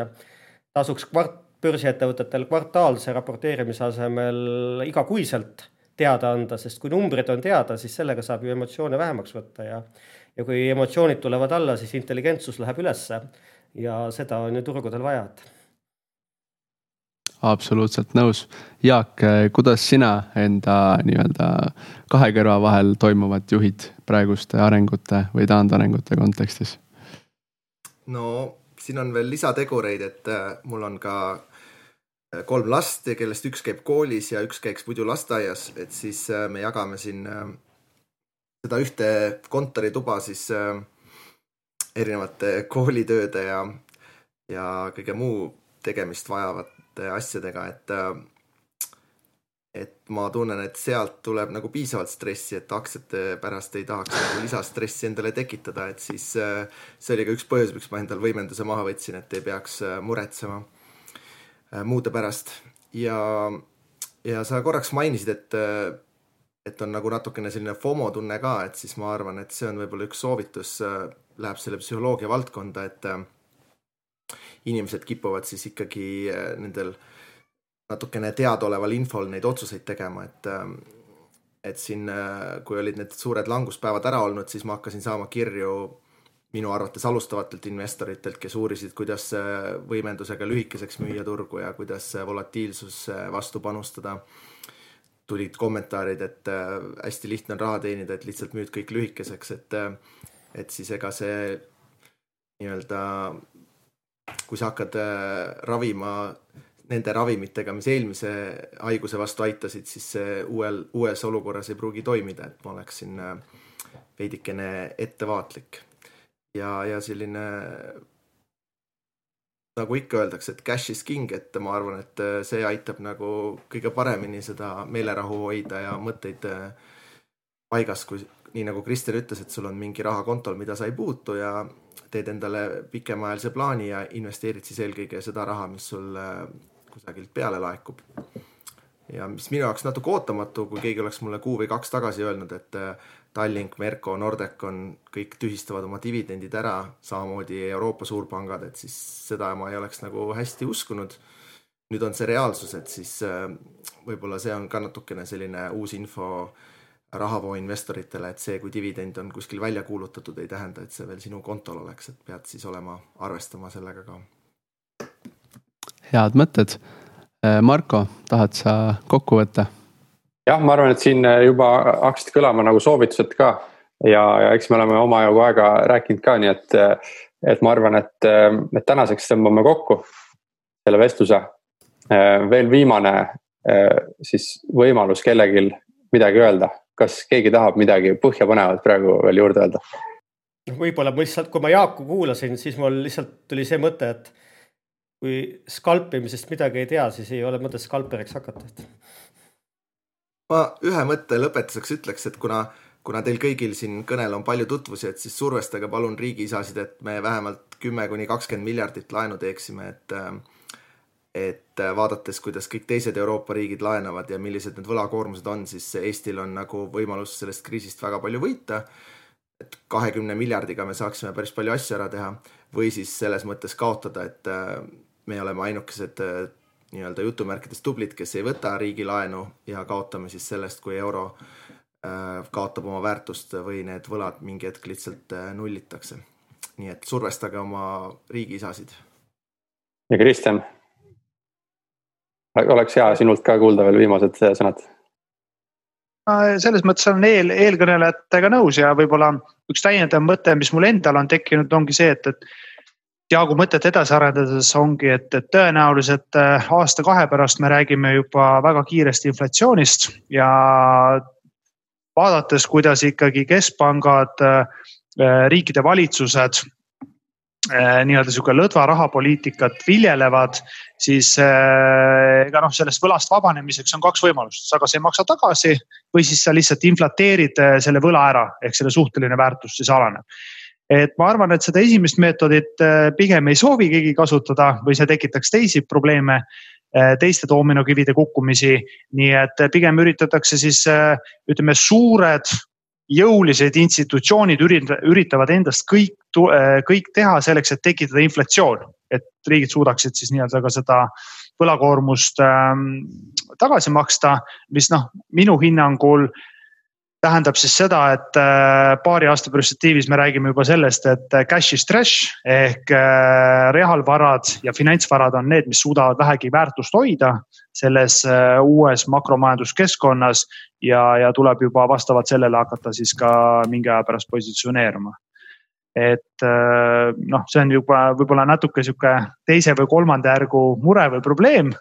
tasuks kvart-, börsiettevõtetel kvartaalse raporteerimise asemel igakuiselt teada anda, sest kui numbrid on teada, siis sellega saab ju emotsioone vähemaks võtta ja ja kui emotsioonid tulevad alla, siis intelligentsus läheb ülesse ja seda on ju turgudel vaja, et. absoluutselt nõus. Jaak, kuidas sina enda nii-öelda kahe kõrva vahel toimuvat juhid praeguste arengute või taandarengute kontekstis? no siin on veel lisategureid, et äh, mul on ka äh, kolm last, kellest üks käib koolis ja üks käiks muidu lasteaias, et siis äh, me jagame siin seda ühte kontorituba siis erinevate koolitööde ja, ja kõige muu tegemist vajavate asjadega, et et ma tunnen, et sealt tuleb nagu piisavalt stressi, et aktsiate pärast ei tahaks nagu lisastressi endale tekitada, et siis see oli ka üks põhjus, miks ma endal võimenduse maha võtsin, et ei peaks muretsema muude pärast. ja, ja sa korraks mainisid, et et on nagu natukene selline FOMO tunne ka, et siis ma arvan, et see on võib-olla üks soovitus läheb selle psühholoogia valdkonda, et äh, inimesed kipuvad siis ikkagi äh, nendel natukene teadaoleval infol neid otsuseid tegema, et äh, et siin, kui olid need suured languspäevad ära olnud, siis ma hakkasin saama kirju minu arvates alustavatelt investoritelt, kes uurisid, kuidas võimendusega lühikeseks müüa turgu ja kuidas volatiilsus vastu panustada. tulid kommentaarid, et hästi lihtne on raha teenida, et lihtsalt müüd kõik lühikeseks, et et siis ega see nii-öelda, kui sa hakkad äh, ravima nende ravimitega, mis eelmise haiguse vastu aitasid, siis see uuel, uues olukorras ei pruugi toimida, et ma oleksin äh, veidikene ettevaatlik. ja, ja selline nagu ikka öeldakse, et cash is king, et ma arvan, et äh, see aitab nagu kõige paremini seda meelerahu hoida ja mõtteid paigas, kui, nii nagu Krister ütles, et sul on mingi raha kontol, mida sa ei puutu ja teed endale pikemaajalise plaani ja investeerid siis eelkõige seda raha, mis sul äh, kusagilt peale laekub. ja mis minu jaoks natuke ootamatu, kui keegi oleks mulle kuu või kaks tagasi öelnud, et äh, Tallink, Merko, Nordecon kõik tühistavad oma dividendid ära, samamoodi Euroopa suurpangad, et siis seda ma ei oleks nagu hästi uskunud. nüüd on see reaalsus, et siis äh, võib-olla see on ka natukene selline uus info rahavoo investoritele, et see, kui dividend on kuskil välja kuulutatud, ei tähenda, et see veel sinu kontol oleks, et pead siis olema, arvestama sellega ka. head mõtted. Äh, Marko, tahad sa kokku võtta? jah, ma arvan, et siin juba hakkasid kõlama nagu soovitused ka ja, ja eks me oleme omajagu aega rääkinud ka, nii et, et ma arvan, et, et tänaseks tõmbame kokku selle vestluse. Äh, veel viimane äh, siis võimalus kellelgi midagi öelda kas keegi tahab midagi põhjapõnevat praegu veel juurde öelda? võib-olla ma lihtsalt, kui ma Jaaku kuulasin, siis mul lihtsalt tuli see mõte, et kui skalpimisest midagi ei tea, siis ei ole mõtet skalperiks hakata, ma ühe mõtte lõpetuseks ütleks, et kuna, kuna teil kõigil siin kõnel on palju tutvusi, et siis survestage palun riigiisasid, et me vähemalt kümme kuni kakskümmend miljardit laenu teeksime, et et vaadates, kuidas kõik teised Euroopa riigid laenavad ja millised need võlakoormused on, siis Eestil on nagu võimalus sellest kriisist väga palju võita. et kahekümne miljardiga me saaksime päris palju asju ära teha või siis selles mõttes kaotada, et me oleme ainukesed nii-öelda jutumärkides tublid, kes ei võta riigilaenu ja kaotame siis sellest, kui euro kaotab oma väärtust või need võlad mingi hetk lihtsalt nullitakse. nii et survestage oma riigiisasid. ja Kristjan oleks hea sinult ka kuulda veel viimased sõnad. selles mõttes olen eel, eelkõnelejatega nõus ja võib-olla üks täiendav mõte, mis mul endal on tekkinud, ongi see, et, et Jaagu mõtet edasi arendades ongi, et, et tõenäoliselt äh, aasta-kahe pärast me räägime juba väga kiiresti inflatsioonist ja vaadates, kuidas ikkagi keskpangad, äh, riikide valitsused Äh, nii-öelda sihuke lõdva rahapoliitikat viljelevad, siis äh, ega noh, sellest võlast vabanemiseks on kaks võimalust, sa kas ei maksa tagasi või siis sa lihtsalt inflateerid äh, selle võla ära, ehk selle suhteline väärtus siis alaneb. et ma arvan, et seda esimest meetodit pigem ei soovi keegi kasutada või see tekitaks teisi probleeme teiste doominokivide kukkumisi, nii et pigem üritatakse siis ütleme, suured jõulised institutsioonid üritavad endast kõik, äh, kõik teha selleks, et tekitada inflatsioon. et riigid suudaksid siis nii-öelda ka seda võlakoormust ähm, tagasi maksta, mis noh, minu hinnangul tähendab siis seda, et äh, paari aasta perspektiivis me räägime juba sellest, et äh, cash is trash ehk reaalvarad ja finantsvarad on need, mis suudavad vähegi väärtust hoida selles uues makromajanduskeskkonnas ja, ja tuleb juba vastavalt sellele hakata siis ka mingi aja pärast positsioneeruma. et äh, noh, see on juba võib-olla natuke sihuke teise või kolmanda järgu mure või probleem.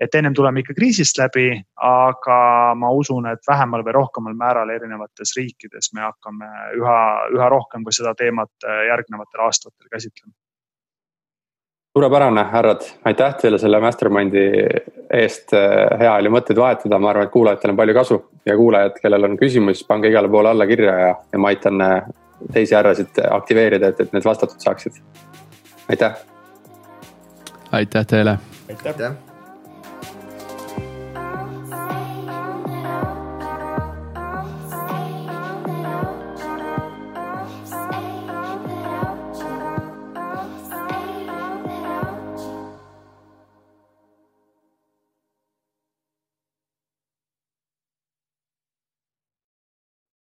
et ennem tuleme ikka kriisist läbi, aga ma usun, et vähemal või rohkemal määral erinevates riikides me hakkame üha, üha rohkem ka seda teemat äh, järgnevatel aastatel käsitlema suurepärane, härrad, aitäh teile selle mastermind'i eest. hea oli mõtteid vahetada, ma arvan, et kuulajatel on palju kasu ja kuulajad, kellel on küsimusi, pange igale poole alla kirja ja, ja ma aitan äh, teisi härrasid aktiveerida, et, et need vastatud saaksid. aitäh. aitäh teile. aitäh.